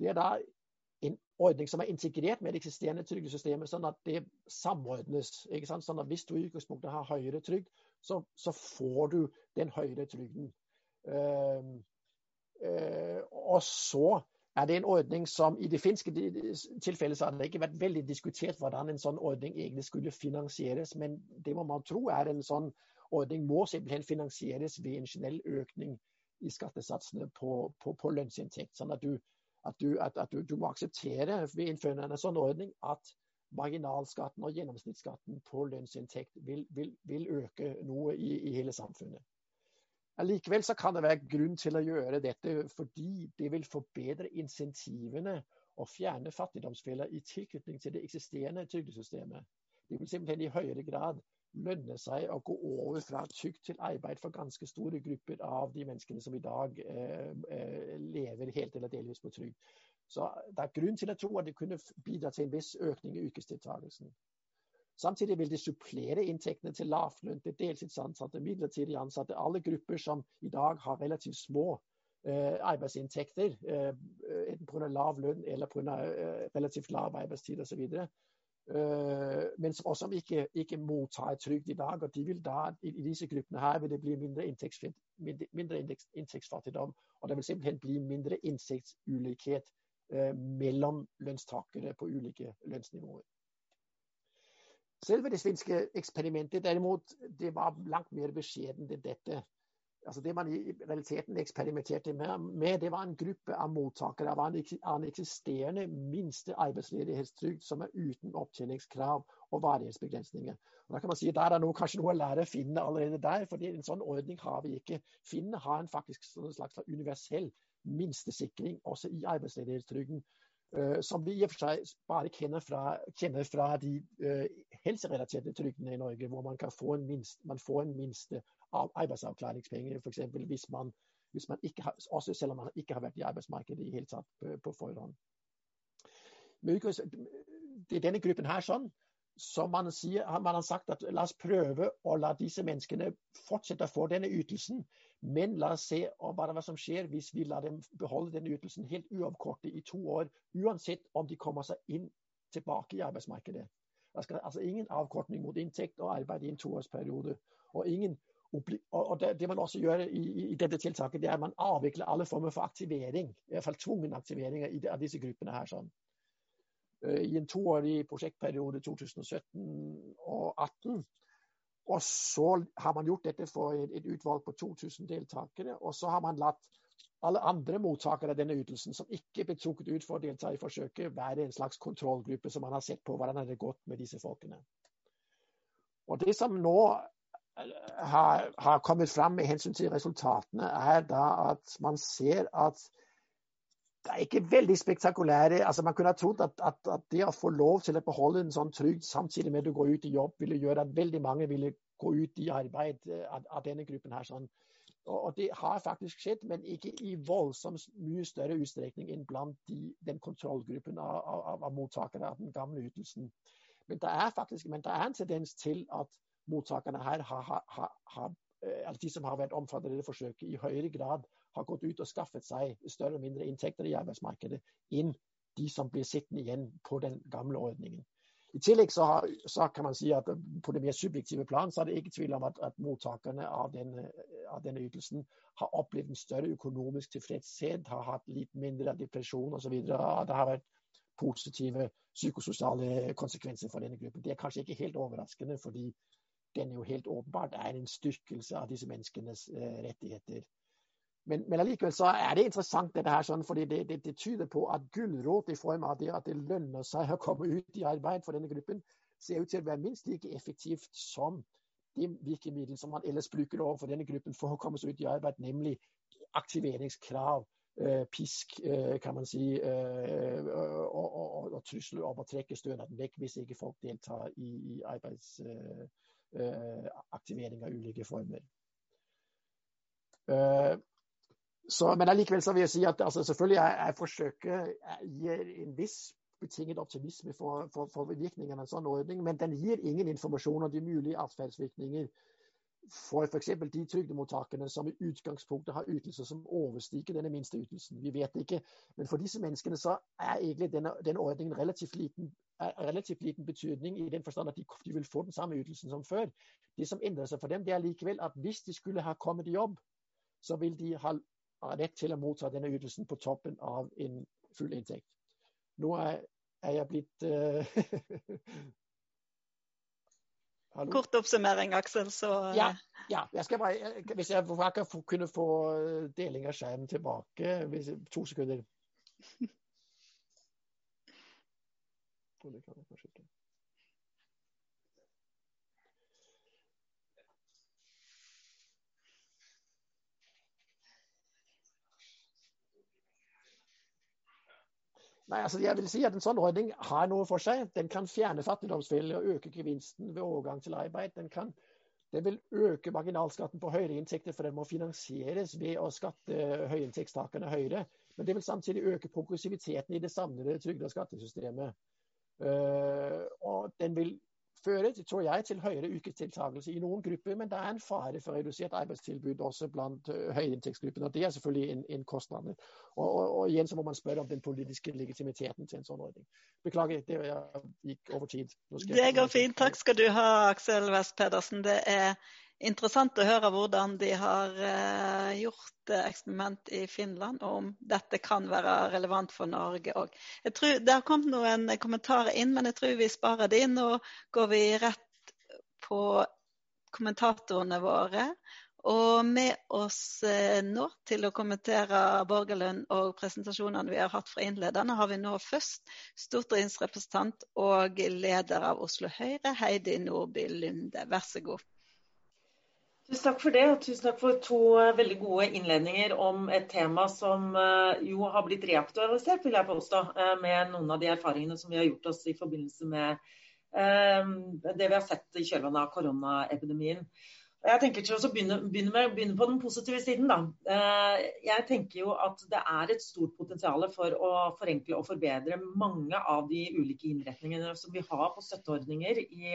Det er da en ordning som er integrert med det eksisterende trygdesystemet, sånn at det samordnes. Sånn at Hvis du i utgangspunktet har høyere trygd, så, så, får du den høyere trygden. Uh, uh, og så er det en ordning som i det finske tilfellet så har det ikke vært veldig diskutert hvordan en sånn ordning egentlig skulle finansieres. Men det må man tro er en sånn ordning må simpelthen finansieres ved en generell økning i skattesatsene på, på, på lønnsinntekt. Sånn at, du, at, du, at, at du, du, må akseptere ved innføringen av en sånn ordning at marginalskatten og gjennomsnittsskatten på lønnsinntekt vil, vil, vil øke noe i, i hele samfunnet. Allikevel så kan det være grunn til å gjøre dette fordi det vil forbedre insentivene og fjerne fattigdomsfeller i tilknytning til det eksisterende trygdesystemet. Det vil simpelthen i høyere grad lønne seg å gå over fra tykt til arbeid for ganske store grupper av de menneskene som i dag eh, eh, lever helt eller delvis på trygd. Så det er grunn til å tro at det kunne bidra til en viss økning i yrkesdeltakelsen. Samtidig vil det supplere inntektene til lavtlønte, deltidsansatte, midlertidig ansatte, alle grupper som i dag har relativt små eh, arbeidsinntekter, eh, enten pga. lav lønn eller pga. Eh, relativt lav arbeidstid osv. Eh, men som ikke, ikke mottar trygd i dag. og de vil da, i, i, disse gruppene her vil det bli mindre, mindre, mindre inntektsfattigdom. Og det vil simpelthen bli mindre inntektsulikhet eh, mellom lønnstakere på ulike lønnsnivåer. Selve det svenske eksperimentet derimot, det var langt mer beskjedent enn dette. Altså det man i realiteten eksperimenterte med, det var en gruppe av mottakere av en eksisterende minste arbeidsledighetstrygd som er uten opptjeningskrav og varighetsbegrensninger. Og da kan man si Der er det kanskje noe å lære finnene allerede der, for en sånn ordning har vi ikke. Finnene har en faktisk en slags universell minstesikring også i arbeidsledighetstrygden. Uh, som vi i og for seg bare kjenner fra, kjenner fra de uh, helserelaterte trygdene i Norge, hvor man kan få minst, man får en minste av arbeidsavklaringspenger, f.eks. Hvis man, hvis man har, også selv om man ikke har vært i arbeidsmarkedet i hele tatt på, på forhånd. Det er denne gruppen her sånn, som man, sier, man har sagt at la oss prøve å la disse menneskene fortsette å få denne ytelsen, men la oss se hva som skjer hvis vi lar dem beholde denne ytelsen helt uavkortet i to år, uansett om de kommer seg inn tilbake i arbeidsmarkedet. Det skal altså ingen avkortning mot inntekt og arbeid i en toårsperiode. Og, ingen, og det, det, man også gjør i, i, dette tiltaket, det er at man avvikler alle former for aktivering. I hvert fall tvungen aktivering av disse gruppene her. sånn. Eh, I en toårig prosjektperiode 2017 og 2018 og så har man gjort dette for et, utvalg på 2000 deltakere. Og så har man latt alle andre mottakere av denne ytelsen som ikke ble trukket ut for å delta i forsøket, være en slags kontrollgruppe som man har sett på hvordan det har gått med disse folkene. Og Det som nå eh, har, har kommet fram med hensyn til resultatene, er da at man ser at det er ikke veldig spektakulære altså Man kunne ha trodd at, at, at, det å få lov til å beholde en sånn trygd samtidig med at du går ut i jobb, ville gjøre at veldig mange ville gå ut i arbeid eh, av, av denne gruppen. her sånn. og, og, Det har faktisk skjedd, men ikke i voldsomt mye større utstrekning enn blant de, den kontrollgruppen av, av, av, mottakere av den gamle ytelsen. Men det er faktisk men det er en tendens til at mottakerne her har, har, har, altså de som har vært omfattet av dette forsøket, i høyere grad har gått ut og skaffet seg større og mindre inntekter i arbeidsmarkedet enn de som blir sittende igjen på den gamle ordningen. I tillegg så, har, så, kan man si at på det mer subjektive plan så er det ikke tvil om at, at mottakerne av denne, av denne, ytelsen har opplevd en større økonomisk tilfredshet, har hatt litt mindre depresjon osv. Det har vært positive psykososiale konsekvenser for denne gruppen. Det er kanskje ikke helt overraskende, fordi den jo helt åpenbart er en styrkelse av disse menneskenes eh, rettigheter. Men, men allikevel så er det interessant, dette her, sånn, fordi det, det, det, tyder på at gulrot i form av det at det lønner seg å komme ut i arbeid for denne gruppen, ser ut til å være minst like effektivt som de virkemidlene som man ellers bruker overfor denne gruppen for å komme seg ut i arbeid, nemlig aktiveringskrav, øh, pisk, øh, kan man si, øh, og, og, og, og trusler om å trekke stønaden vekk hvis ikke folk deltar i, i arbeidsaktivering av ulike former. Så, men allikevel så vil jeg si at altså, selvfølgelig er, forsøker jeg gir en viss betinget optimisme for, for, for virkningene av en sånn ordning, men den gir ingen informasjon om de mulige atferdsvirkninger for f.eks. de trygdemottakerne som i utgangspunktet har ytelser som overstiger denne minste ytelsen. Vi vet ikke, men for disse menneskene så er egentlig denne, denne ordningen relativt liten, relativt liten, betydning i den forstand at de, de, vil få den samme ytelsen som før. Det som endrer seg for dem, det er likevel at hvis de skulle ha kommet i jobb, så vil de ha har rett til å motta denne ytelsen på toppen av en full inntekt. Nå er, er jeg blitt uh, Kort oppsummering, Aksel. Så ja, ja, jeg skal bare, Hvis jeg kan kunne få deling av skjermen tilbake hvis, To sekunder. Det kan jeg kanskje ikke. Nei, altså jeg vil si at En sånn ordning har noe for seg. Den kan fjerne fattigdomsfeller og øke gevinsten ved overgang til arbeid. Den, kan, den vil øke marginalskatten på høyere inntekter, for den må finansieres ved å skatte høyinntektstakerne høyere. Men det vil samtidig øke progressiviteten i det samlede trygde- og skattesystemet. Uh, og den vil føre tror jeg, til høyere yrkesdeltakelse i noen grupper, men det er en fare for redusert arbeidstilbud også blant uh, høyinntektsgruppene. og Det er selvfølgelig en, en kostnad. Og, og, og, igjen så må man spørre om den politiske legitimiteten til en sånn ordning. Beklager, det jeg gikk over tid. Det går fint. Takk skal du ha, Aksel West Pedersen. Det er interessant å høre hvordan de har uh, gjort uh, eksperiment i Finland, og om dette kan være relevant for Norge òg. Det har kommet noen kommentarer inn, men jeg tror vi sparer de. Nå går vi rett på kommentatorene våre. Og med oss uh, nå til å kommentere Borgerlund og presentasjonene vi har hatt fra innlederne, har vi nå først stortingsrepresentant og leder av Oslo Høyre, Heidi Nordby Lunde. Vær så god. Tusen takk for det, og tusen takk for to eh, veldig gode innledninger om et tema som eh, jo har blitt reaktualisert, vil jeg påstå, eh, med noen av de erfaringene som vi har gjort oss i forbindelse med det vi har sett i kjølvannet av koronaepidemien. Jeg tenker til å begynne, begynne, med, begynne, på den positive siden. Da. Jeg tenker jo at det er et stort potensial for å forenkle og forbedre mange av de ulike innretningene som vi har på støtteordninger i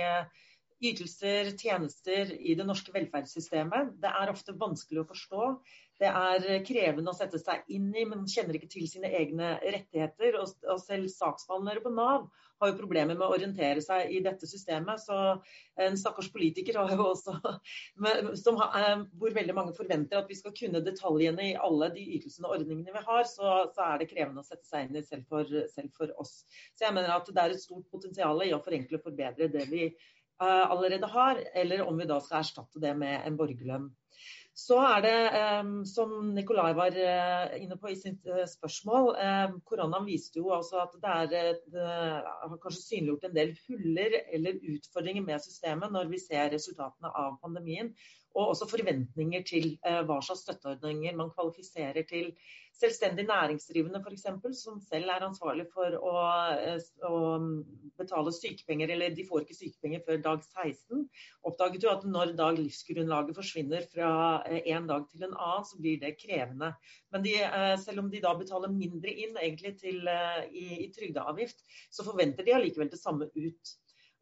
ytelser, tjenester i det norske velferdssystemet. Det er ofte vanskelig å forstå. Det er krevende å sette seg inn i, men kjenner ikke til sine egne rettigheter. Og selv saksbehandlere på Nav har jo problemer med å orientere seg i dette systemet. Så en stakkars politiker har jo også har, eh, Hvor veldig mange forventer at vi skal kunne detaljene i alle de ytelsene og ordningene vi har, så, så, er det krevende å sette seg inn i selv for, selv for oss. Så jeg mener at det er et stort potensial i å forenkle og forbedre det vi allerede har, eller om vi da skal erstatte det med en borgerlønn. Så er det, um, som Nikolai var uh, inne på i sitt spørsmål, koronaen viste jo altså at det, er, det har kanskje synliggjort en del huller eller utfordringer med systemet når vi ser resultatene av pandemien og også forventninger til eh, hva slags støtteordninger man kvalifiserer til. Selvstendig næringsdrivende f.eks., som selv er ansvarlig for å, eh, å, betale sykepenger, eller de får ikke sykepenger før dag 16, oppdaget jo at når dag livsgrunnlaget forsvinner fra eh, en dag til en annen, så blir det krevende. Men de, selv om de da betaler mindre inn egentlig til, i, i trygdeavgift, så forventer de allikevel det samme ut.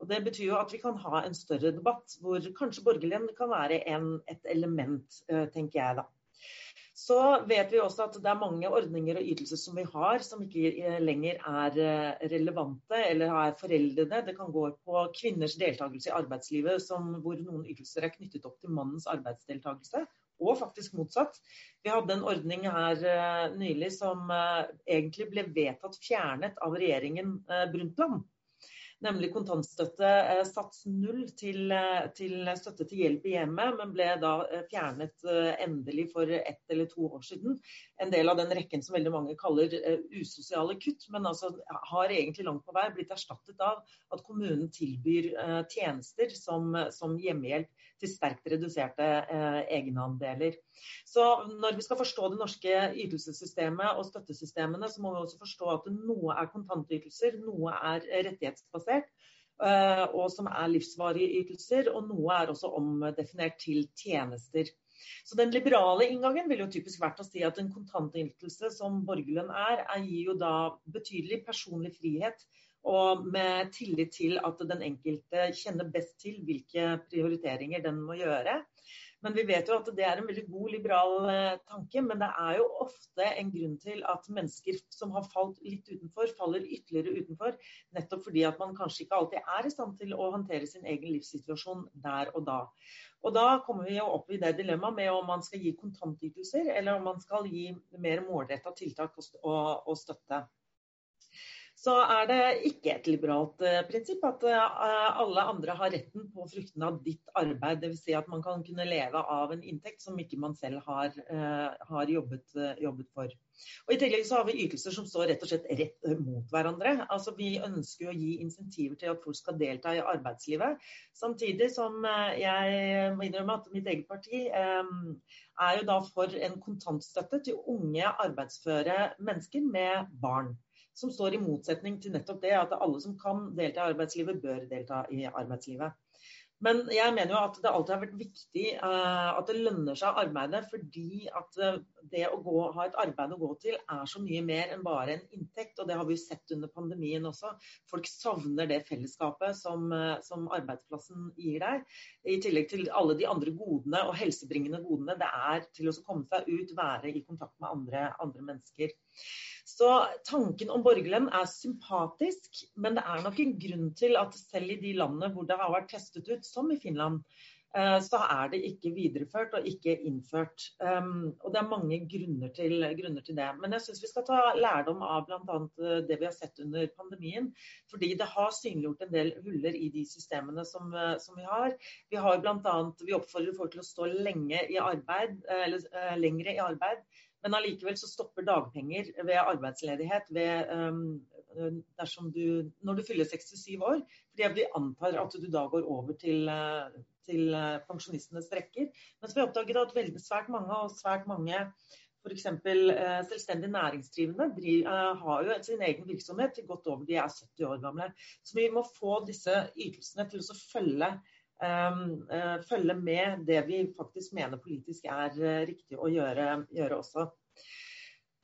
Og Det betyr jo at vi kan ha en større debatt, hvor kanskje borgerlønn kan være en, et element, eh, tenker jeg da. Så vet vi også at det er mange ordninger og ytelser som vi har som ikke lenger er eh, relevante eller er foreldede. Det kan gå på kvinners deltakelse i arbeidslivet, som, hvor noen ytelser er knyttet opp til mannens arbeidsdeltakelse. Og faktisk motsatt. Vi hadde en ordning her nylig som egentlig ble vedtatt fjernet av regjeringen Brundtland nemlig kontantstøtte eh, sats null til, eh, til, støtte til hjelp i hjemmet, men ble da eh, fjernet endelig for ett eller to år siden. En del av den rekken som veldig mange kaller usosiale kutt, men altså har egentlig langt på vei blitt erstattet av at kommunen tilbyr tjenester som, som hjemmehjelp til sterkt reduserte egenandeler. Så når vi skal forstå det norske ytelsessystemet og støttesystemene, så må vi også forstå at noe er kontantytelser, noe er rettighetsbasert, eh, og som er livsvarige ytelser, og noe er også omdefinert til tjenester. Så Den liberale inngangen vil jo typisk vært å si at en kontantytelse som borgerlønn er, gir jo da betydelig personlig frihet. Og med tillit til at den enkelte kjenner best til hvilke prioriteringer den må gjøre. Men vi vet jo at det er en veldig god liberal eh, tanke. Men det er jo ofte en grunn til at mennesker som har falt litt utenfor, faller ytterligere utenfor. Nettopp fordi at man kanskje ikke alltid er i stand til å håndtere sin egen livssituasjon der og da. Og da kommer vi jo opp i det dilemmaet med om man skal gi kontantytelser, eller om man skal gi mer målretta tiltak og, og støtte så er det ikke et liberalt uh, prinsipp at uh, alle andre har retten på fruktene av ditt arbeid. Dvs. Si at man kan kunne leve av en inntekt som ikke man selv har, uh, har jobbet, jobbet, for. Og I tillegg så har vi ytelser som står rett og slett rett mot hverandre. Altså Vi ønsker å gi insentiver til at folk skal delta i arbeidslivet. Samtidig som jeg må innrømme at mitt eget parti er jo da for en kontantstøtte til unge arbeidsføre mennesker med barn som står i motsetning til nettopp det at alle som kan delta i arbeidslivet, bør delta i arbeidslivet. Men jeg mener jo at det alltid har vært viktig uh, at det lønner seg å arbeide, fordi at uh, det å gå, ha et arbeid å gå til er så mye mer enn bare en inntekt. Og det har vi jo sett under pandemien også. Folk savner det fellesskapet som, uh, som arbeidsplassen gir deg. I tillegg til alle de andre godene og helsebringende godene det er til å komme seg ut, være i kontakt med andre, andre mennesker. Så tanken om borgerlønn er sympatisk, men det er nok en grunn til at selv i de landene hvor det har vært testet ut, som i Finland, eh, så er det ikke videreført og ikke innført. Um, og det er mange grunner til, grunner til det. Men jeg syns vi skal ta lærdom av bl.a. Eh, det vi har sett under pandemien. Fordi det har synliggjort en del huller i de systemene som, eh, som vi har. Vi har annet, vi oppfordrer folk til å stå lenge i arbeid, eller lengre i arbeid. Men allikevel så stopper dagpenger ved arbeidsledighet ved, um, du, når du fyller 67 år. Fordi vi antar at du da går over til, uh, til uh, pensjonistenes rekker. Mens vi oppdaget at veldig, svært mange og svært mange f.eks. Uh, selvstendig næringsdrivende driv, uh, har jo sin egen virksomhet til godt over de er 70 år gamle. Så vi må få disse ytelsene til å følge følge med det vi faktisk mener politisk er uh, riktig å gjøre, gjøre også.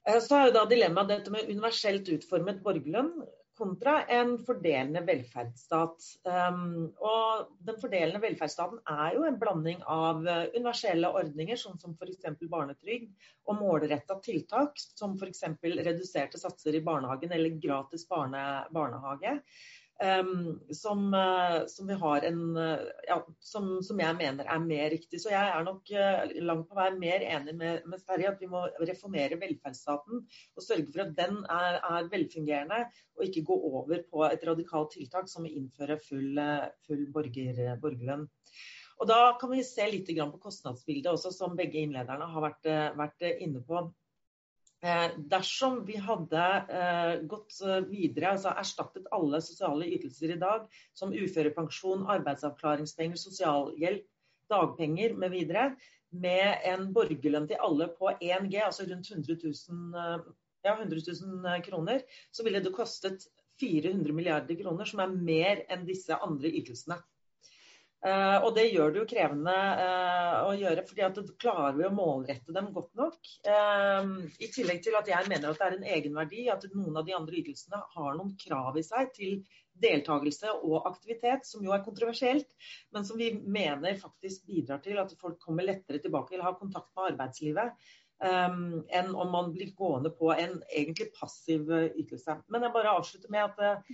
Uh, så er jo da dilemmaet dette med universelt utformet borgerlønn kontra en fordelende velferdsstat. Um, og den fordelende velferdsstaten er jo en blanding av universelle ordninger, sånn som f.eks. barnetrygd, og målretta tiltak, som f.eks. reduserte satser i barnehagen eller gratis barne, barnehage. Um, som, uh, som, en uh, ja, som, som, jeg mener er mer riktig. Så jeg er nok uh, langt på vei mer enig med, med Sverige at vi må reformere velferdsstaten og sørge for at den er, er velfungerende, og ikke gå over på et radikalt tiltak som å innføre full, full borger, borgerlønn. Og Da kan vi se litt på kostnadsbildet også, som begge innlederne har vært, vært inne på. Eh, dersom vi hadde eh, gått eh, videre, altså erstattet alle sosiale ytelser i dag, som uførepensjon, arbeidsavklaringspenger, sosialhjelp, dagpenger mv., med en borgerlønn til alle på 1G, altså rundt 100 000, ja, 100 000 kroner, så ville det kostet 400 milliarder kroner, som er mer enn disse andre ytelsene. Uh, og det gjør det jo krevende uh, å gjøre, fordi at klarer vi å målrette dem godt nok. Uh, I tillegg til at jeg mener at det er en egenverdi at noen av de andre ytelsene har noen krav i seg til deltakelse og aktivitet, som jo er kontroversielt, men som vi mener faktisk bidrar til at folk kommer lettere tilbake eller har kontakt med arbeidslivet. Um, enn om man blir gående på en egentlig passiv ytelse. Men jeg bare avslutter med at,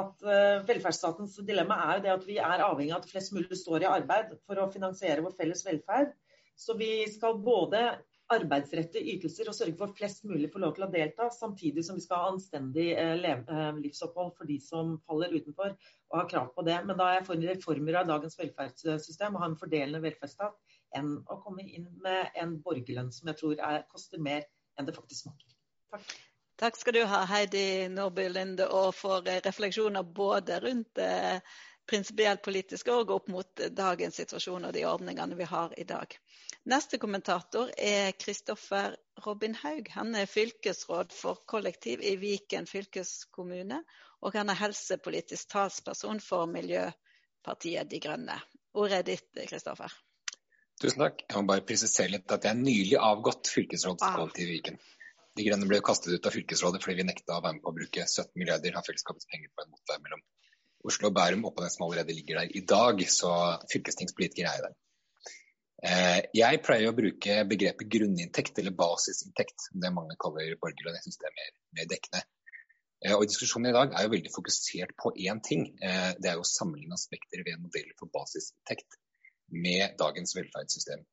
at uh, velferdsstatens dilemma er jo det at vi er avhengig av at flest mulig står i arbeid for å finansiere vår felles velferd. Så vi skal både arbeidsrette ytelser og sørge for flest mulig får lov til å delta, samtidig som vi skal ha anstendig livsopphold for de som faller utenfor og har krav på det. Men da er jeg for reformer av dagens velferdssystem og ha en fordelende velferdsstat enn å komme inn med en borgerlønn som jeg tror er, koster mer enn det faktisk smaker. Takk. Takk skal du ha, Heidi Nordby Linde, og for eh, refleksjoner både rundt eh, prinsipielt politiske og opp mot dagens situasjon og de ordningene vi har i dag. Neste kommentator er Kristoffer Robin Haug. Han er fylkesråd for kollektiv i Viken fylkeskommune, og han er helsepolitisk talsperson for Miljøpartiet De Grønne. Ordet er ditt, Kristoffer. Tusen takk. Jeg må bare presisere litt at jeg er nylig avgått fylkesråd for kollektiv i Viken. De Grønne ble kastet ut av fylkesrådet fordi vi nekta å være med på å bruke 17 milliarder av fellesskapets penger på en motvei mellom Oslo og Bærum oppå den som allerede ligger der i dag, så fylkestingspolitiker er der. Eh, jeg pleier å bruke begrepet grunninntekt eller basisinntekt, det mange kaller borgerlønn. Jeg syns det er mer dekkende. Eh, og Diskusjonen i dag er jo veldig fokusert på én ting. Eh, det er jo å sammenligne aspekter ved en modell for basisinntekt med dagens velferdssystem.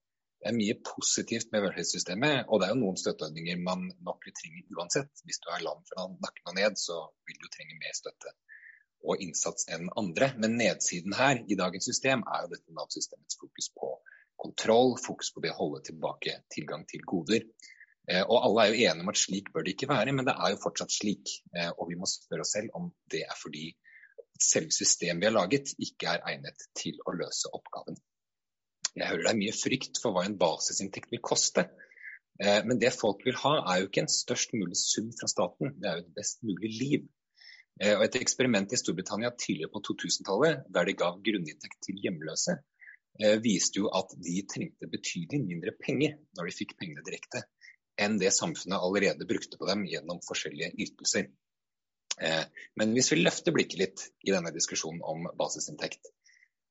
Det er mye positivt med velferdssystemet, og det er jo noen støtteordninger man nok vil trenge uansett. Hvis du er lam fra nakken og ned, så vil du trenge mer støtte og innsats enn andre. Men nedsiden her i dagens system er jo dette Nav-systemets fokus på kontroll, fokus på det å holde tilbake tilgang til goder. Eh, og alle er jo enige om at slik bør det ikke være, men det er jo fortsatt slik. Eh, og vi må spørre oss selv om det er fordi selve systemet vi har laget ikke er egnet til å løse oppgaven. Jeg hører det er mye frykt for hva en basisinntekt vil koste. Eh, men det folk vil ha, er jo ikke en størst mulig sum fra staten, det er jo et best mulig liv. Eh, og Et eksperiment i Storbritannia tidligere på 2000-tallet, der de gav grunninntekt til hjemløse, eh, viste jo at de trengte betydelig mindre penger når de fikk pengene direkte, enn det samfunnet allerede brukte på dem gjennom forskjellige ytelser. Men hvis vi løfter blikket litt i denne diskusjonen om basisinntekt,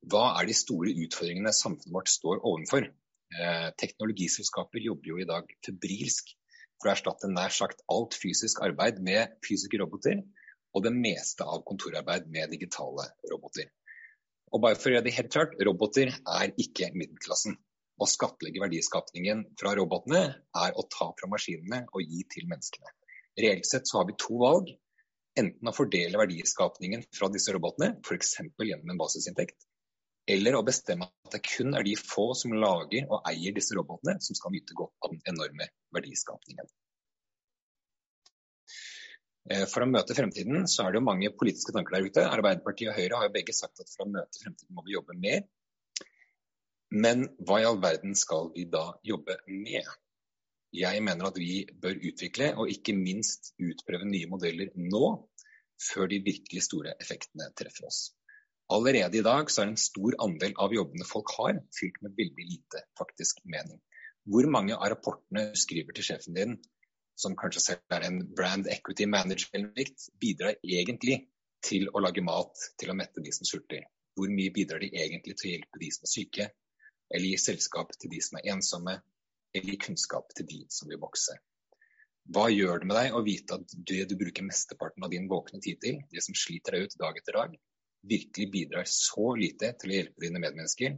hva er de store utfordringene samfunnet vårt står overfor? Eh, teknologiselskaper jobber jo i dag febrilsk for å erstatte nær sagt alt fysisk arbeid med fysiske roboter, og det meste av kontorarbeid med digitale roboter. Og bare for å gjøre det helt klart, roboter er ikke middelklassen. Å skattlegge verdiskapningen fra robotene er å ta fra maskinene og gi til menneskene. Reelt sett så har vi to valg. Enten å fordele verdiskapningen fra disse robotene, f.eks. gjennom en basisinntekt, eller å bestemme at det kun er de få som lager og eier disse robotene, som skal nyte godt av den enorme verdiskapningen. Eh, for å møte fremtiden så er det jo mange politiske tanker der ute. Arbeiderpartiet og Høyre har jo begge sagt at for å møte fremtiden må vi jobbe mer. Men hva i all verden skal vi da jobbe med? Jeg mener at vi bør utvikle og ikke minst utprøve nye modeller nå, før de virkelig store effektene treffer oss. Allerede i dag så er en stor andel av jobbene folk har, fylt med veldig lite faktisk mening. Hvor mange av rapportene du skriver til sjefen din, som kanskje selv er en brand equity manager, bidrar egentlig til å lage mat til å mette de som sulter? Hvor mye bidrar de egentlig til å hjelpe de som er syke, eller gi selskap til de som er ensomme, eller gi kunnskap til de som vil vokse? Hva gjør det med deg å vite at det du bruker mesteparten av din våkne tid til, det som sliter deg ut dag etter dag, virkelig bidrar så lite til å hjelpe dine medmennesker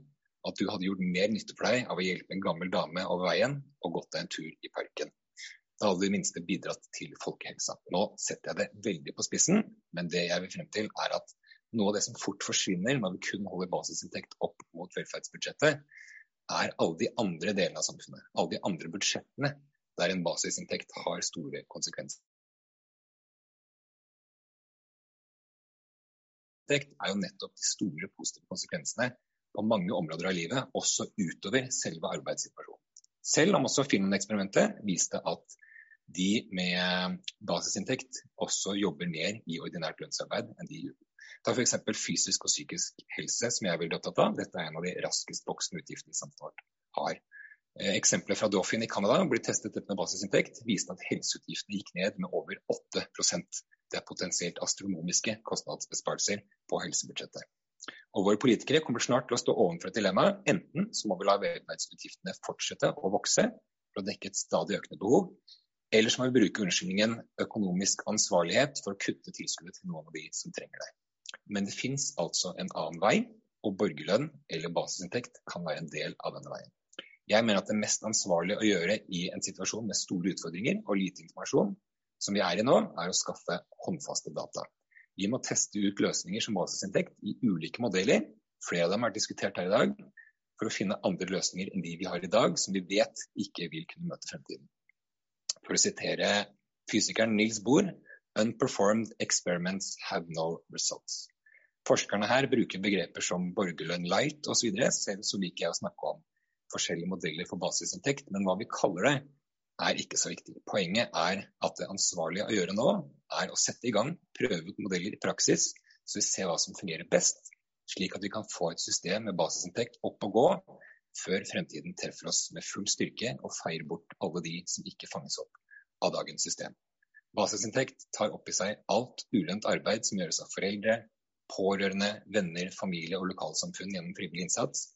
at du hadde gjort mer nytte for deg av å hjelpe en gammel dame over veien og gått deg en tur i parken. Da hadde du i minste bidratt til folkehelsa. Nå setter jeg det veldig på spissen, men det jeg vil frem til er at noe av det som fort forsvinner når vi kun holder basisinntekt opp mot velferdsbudsjettet, er alle de andre delene av samfunnet. Alle de andre budsjettene der en basisinntekt har store konsekvenser. Inntekt er jo nettopp de store positive konsekvensene på mange områder av livet, også utover selve arbeidssituasjonen. Selv om også filmen-eksperimentet viste at de med basisinntekt også jobber mer i ordinært lønnsarbeid enn de gjør. Ta f.eks. fysisk og psykisk helse, som jeg er veldig opptatt av. Dette er en av de raskest voksende utgiftene samfunnet har. Eh, Eksempelet fra Dauphin i Canada ble testet med basisinntekt, viste at helseutgiftene gikk ned med over 8% Det er potensielt astronomiske kostnadsbesparelser på helsebudsjettet. Og Våre politikere kommer snart til å stå overfor et dilemma. Enten så må vi la velferdsutgiftene fortsette å vokse, for å dekke et stadig økende behov. Eller så må vi bruke unnskyldningen økonomisk ansvarlighet for å kutte tilskuddet til noen av de som trenger det. Men det fins altså en annen vei, og borgerlønn eller basisinntekt kan være en del av denne veien. Jeg mener at det mest ansvarlige å gjøre i en situasjon med store utfordringer og lite informasjon, som vi er i nå, er å skaffe håndfaste data. Vi må teste ut løsninger som basisinntekt i ulike modeller. Flere av dem er diskutert her i dag. For å finne andre løsninger enn de vi har i dag, som vi vet ikke vil kunne møte fremtiden. For å sitere fysikeren Nils Bohr Unperformed experiments have no results. Forskerne her bruker begreper som borgerlønn light osv., selv så liker jeg å snakke om forskjellige modeller for basisinntekt, men hva vi kaller det, er ikke så viktig. Poenget er at det ansvarlige å gjøre nå, er å sette i gang, prøve ut modeller i praksis, så vi ser hva som fungerer best, slik at vi kan få et system med basisinntekt opp og gå før fremtiden treffer oss med full styrke og feier bort alle de som ikke fanges opp av dagens system. Basisinntekt tar opp i seg alt ulønt arbeid som gjøres av foreldre, pårørende, venner, familie og lokalsamfunn gjennom frivillig innsats,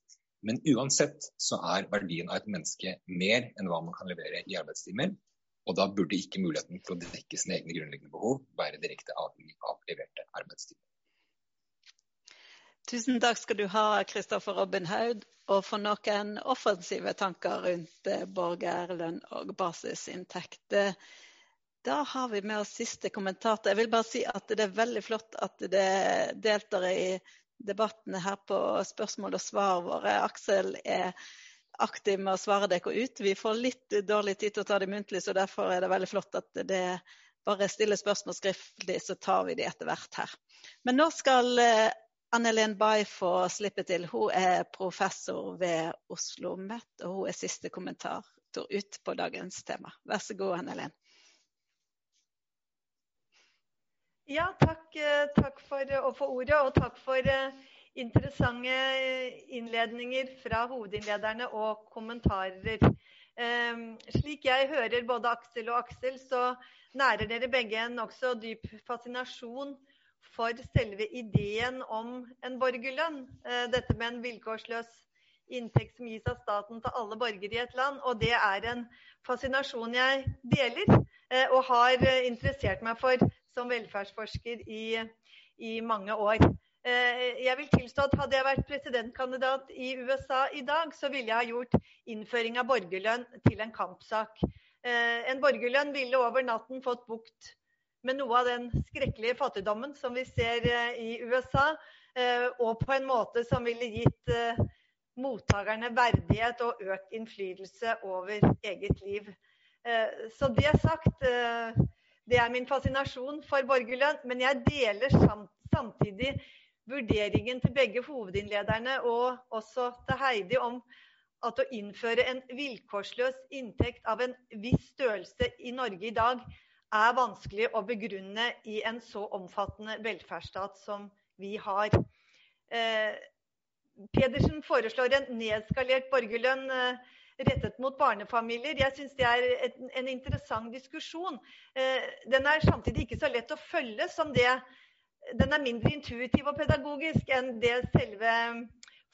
men uansett så er verdien av et menneske mer enn hva man kan levere i arbeidstimer. Og da burde ikke muligheten for å dekke sine egne grunnleggende behov være direkte avhengig av leverte arbeidstimer. Tusen takk skal du ha, Kristoffer Robin Haud, og for noen offensive tanker rundt eh, borgerlønn og basisinntekt. Da har vi med oss siste kommentator. Jeg vil bare si at det er veldig flott at det deltar i debattene her på spørsmål og svar våre. Aksel er aktiv med å svare dere ut. Vi får litt dårlig tid til å ta det muntlig, så derfor er det veldig flott at det bare stiller spørsmål skriftlig, så tar vi de etter hvert her. Men nå skal Annelien Bay få slippe til. Hun er professor ved Oslo OsloMet, og hun er siste kommentator ut på dagens tema. Vær så god, Anne Helen. Ja, takk, eh, takk, for å få ordet, og takk for eh, interessante eh, innledninger fra hovedinnlederne og kommentarer. Slik jeg hører både Aksel og Aksel, så nærer dere begge en nokså dyp fascinasjon for selve ideen om en borgerlønn. Dette med en vilkårsløs inntekt som gis av staten til alle borgere i et land. Og det er en fascinasjon jeg deler og har interessert meg for som velferdsforsker i, i mange år. Eh, jeg vil tilstå at Hadde jeg vært presidentkandidat i USA i dag, så ville jeg ha gjort innføring av borgerlønn til en kampsak. Eh, en borgerlønn ville over natten fått bukt med noe av den skrekkelige fattigdommen som vi ser eh, i USA, og på en måte som ville gitt mottakerne verdighet og økt innflytelse over eget liv. Så det sagt det er min fascinasjon for borgerlønn. Men jeg deler samtidig vurderingen til begge hovedinnlederne og også til Heidi om at å innføre en vilkårsløs inntekt av en viss størrelse i Norge i dag er vanskelig å begrunne i en så omfattende velferdsstat som vi har. Eh, Pedersen foreslår en nedskalert borgerlønn. Eh, rettet mot barnefamilier. Jeg syns det er en, en interessant diskusjon. Eh, den er samtidig ikke så lett å følge som det Den er mindre intuitiv og pedagogisk enn det selve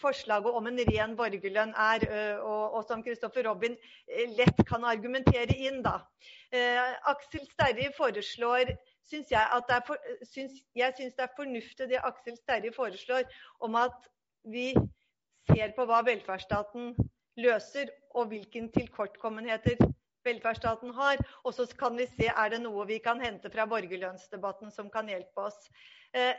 forslaget om en ren borgerlønn er, og, og som Kristoffer Robin eh, lett kan argumentere inn. da. Eh, Aksel Sterri foreslår synes jeg, at det er for, synes, jeg syns det er fornuftig det Aksel Sterri foreslår om at vi ser på hva velferdsstaten løser, og hvilke tilkortkommenheter velferdsstaten har. Og så kan vi se er det noe vi kan hente fra borgerlønnsdebatten som kan hjelpe oss. Eh,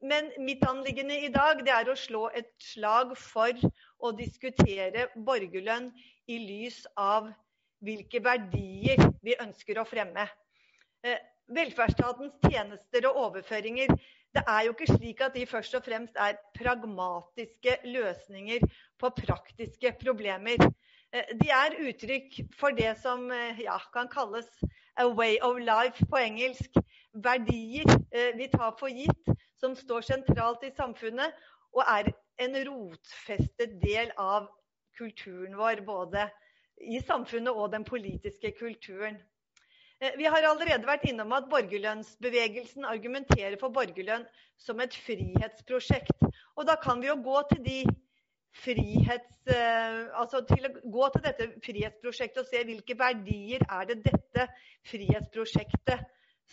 men mitt anliggende i dag det er å slå et slag for å diskutere borgerlønn i lys av hvilke verdier vi ønsker å fremme. Velferdsstatens tjenester og overføringer det er jo ikke slik at de først og fremst er pragmatiske løsninger på praktiske problemer. Eh, de er uttrykk for det som eh, ja, kan kalles a way of life på engelsk. Verdier eh, vi tar for gitt, som står sentralt i samfunnet, og er en rotfestet del av kulturen vår, både i samfunnet og den politiske kulturen. Eh, vi har allerede vært innom at borgerlønnsbevegelsen argumenterer for borgerlønn som et frihetsprosjekt. Og da kan vi jo gå til de frihets... Altså til gå til dette frihetsprosjektet og se hvilke verdier er det dette frihetsprosjektet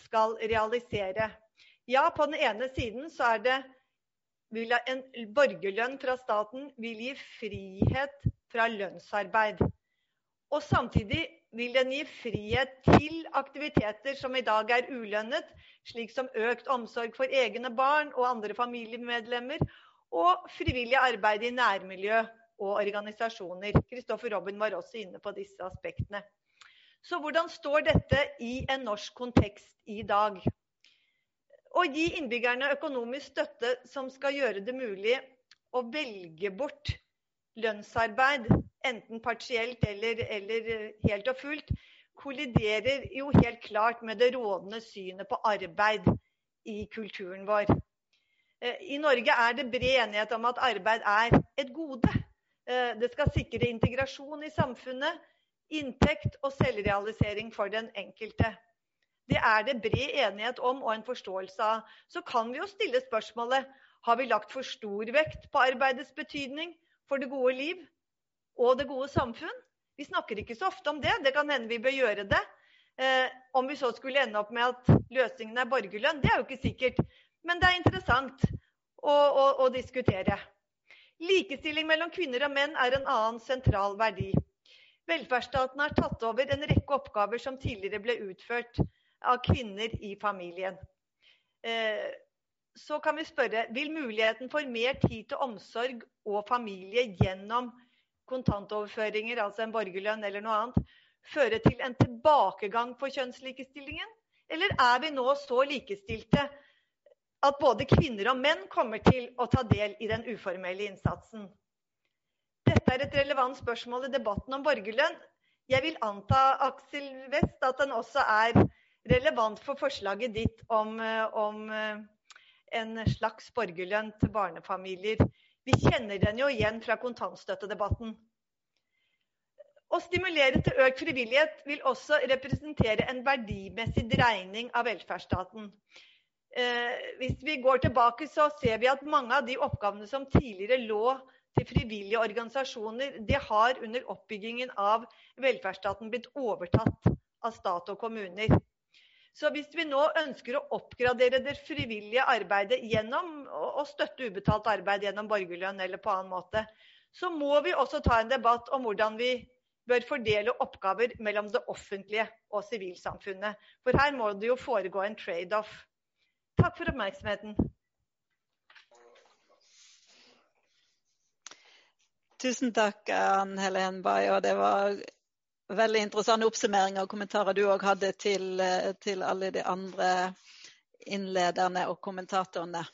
skal realisere. Ja, på den ene siden så er det en borgerlønn fra staten vil gi frihet fra lønnsarbeid. Og samtidig vil den gi frihet til aktiviteter som i dag er ulønnet, slik som økt omsorg for egne barn og andre familiemedlemmer, og frivillig arbeid i nærmiljø og organisasjoner. Kristoffer Robin var også inne på disse aspektene. Så hvordan står dette i en norsk kontekst i dag? Å gi innbyggerne økonomisk støtte som skal gjøre det mulig å velge bort lønnsarbeid, enten partielt eller, eller helt og fullt, kolliderer jo helt klart med det rådende synet på arbeid i kulturen vår. Eh, I Norge er det bred enighet om at arbeid er et gode. Eh, det skal sikre integrasjon i samfunnet, inntekt og selvrealisering for den enkelte. Det er det bred enighet om og en forståelse av. Så kan vi jo stille spørsmålet har vi lagt for stor vekt på arbeidets betydning for det gode liv og det gode samfunn? Vi snakker ikke så ofte om det. Det kan hende vi bør gjøre det. Eh, om vi så skulle ende opp med at løsningen er borgerlønn, det er jo ikke sikkert. Men det er interessant å, å, å diskutere. Likestilling mellom kvinner og menn er en annen sentral verdi. Velferdsstaten har tatt over en rekke oppgaver som tidligere ble utført av kvinner i familien. Eh, så kan vi spørre vil muligheten for mer tid til omsorg og familie gjennom kontantoverføringer, altså en borgerlønn eller noe annet, føre til en tilbakegang for kjønnslikestillingen? Eller er vi nå så likestilte at både kvinner og menn kommer til å ta del i den uformelle innsatsen? Dette er et relevant spørsmål i debatten om borgerlønn. Jeg vil anta, Aksel West, at den også er relevant for forslaget ditt om, om eh, en slags borgerlønn til barnefamilier. Vi kjenner den jo igjen fra kontantstøttedebatten. Å stimulere til økt frivillighet vil også representere en verdimessig dreining av velferdsstaten. Eh, hvis vi går tilbake, så ser vi at mange av de oppgavene som tidligere lå til frivillige organisasjoner, det har under oppbyggingen av velferdsstaten blitt overtatt av stat og kommuner. Så hvis vi nå ønsker å oppgradere det frivillige arbeidet gjennom å støtte ubetalt arbeid gjennom borgerlønn eller på annen måte, så må vi også ta en debatt om hvordan vi bør fordele oppgaver mellom det offentlige og sivilsamfunnet. For her må det jo foregå en trade-off. Takk for oppmerksomheten. Tusen takk, Ann Helen Bay. Og det var veldig interessante oppsummeringer og kommentarer du òg hadde til, eh, til, alle de andre innlederne og kommentatorene.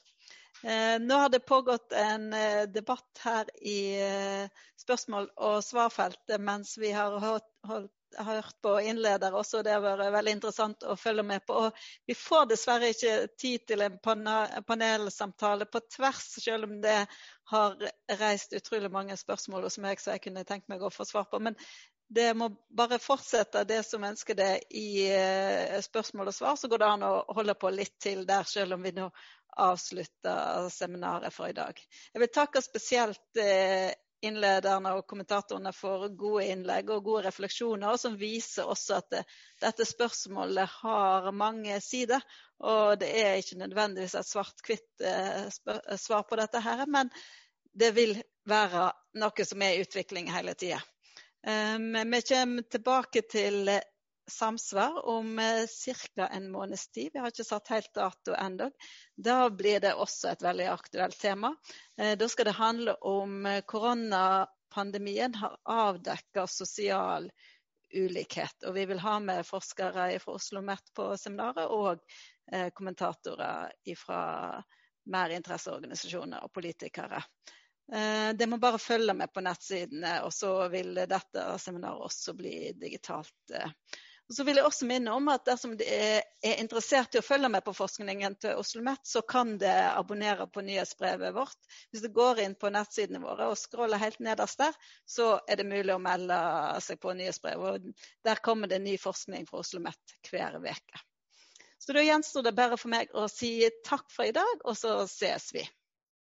Eh, nå har det pågått en eh, debatt her i spørsmål- og svarfeltet mens vi har holdt, hørt på innledere også. Det har vært veldig interessant å følge med på. Og vi får dessverre ikke tid til en panelsamtale på tvers, selv om det har reist utrolig mange spørsmål som jeg kunne tenkt meg å få svar på. Men det må bare fortsette det som ønsker det i eh, spørsmål og svar. Så går det an å holde på litt til der, selv om vi nå avslutter seminaret for i dag. Jeg vil takke spesielt eh, innlederne og kommentatorene for gode innlegg og gode refleksjoner, som viser også at det, dette spørsmålet har mange sider. Og det er ikke nødvendigvis et svart-hvitt eh, svar på dette, her, men det vil være noe som er i utvikling hele tida. Vi kommer tilbake til samsvar om eh, ca. en måneds tid. Vi har ikke satt helt dato ennå. Da blir det også et veldig aktuelt tema. Eh, da skal det handle om eh, koronapandemien har avdekket sosial ulikhet. Og vi vil ha med forskere fra Oslo OsloMet på seminaret, og kommentatorer fra mer interesseorganisasjoner og politikere. Eh, det må bare følge med på nettsidene, og så vil dette seminaret også bli digitalt. Eh. Og så vil jeg også minne om at Dersom de er interessert i å følge med på forskningen til Oslo OsloMet, så kan det abonnere på nyhetsbrevet vårt. Hvis du går inn på nettsidene våre og scroller helt nederst der, så er det mulig å melde seg på nyhetsbrevet. Og der kommer det ny forskning fra Oslo OsloMet hver uke. Så da gjenstår det bare for meg å si takk for i dag, og så ses vi.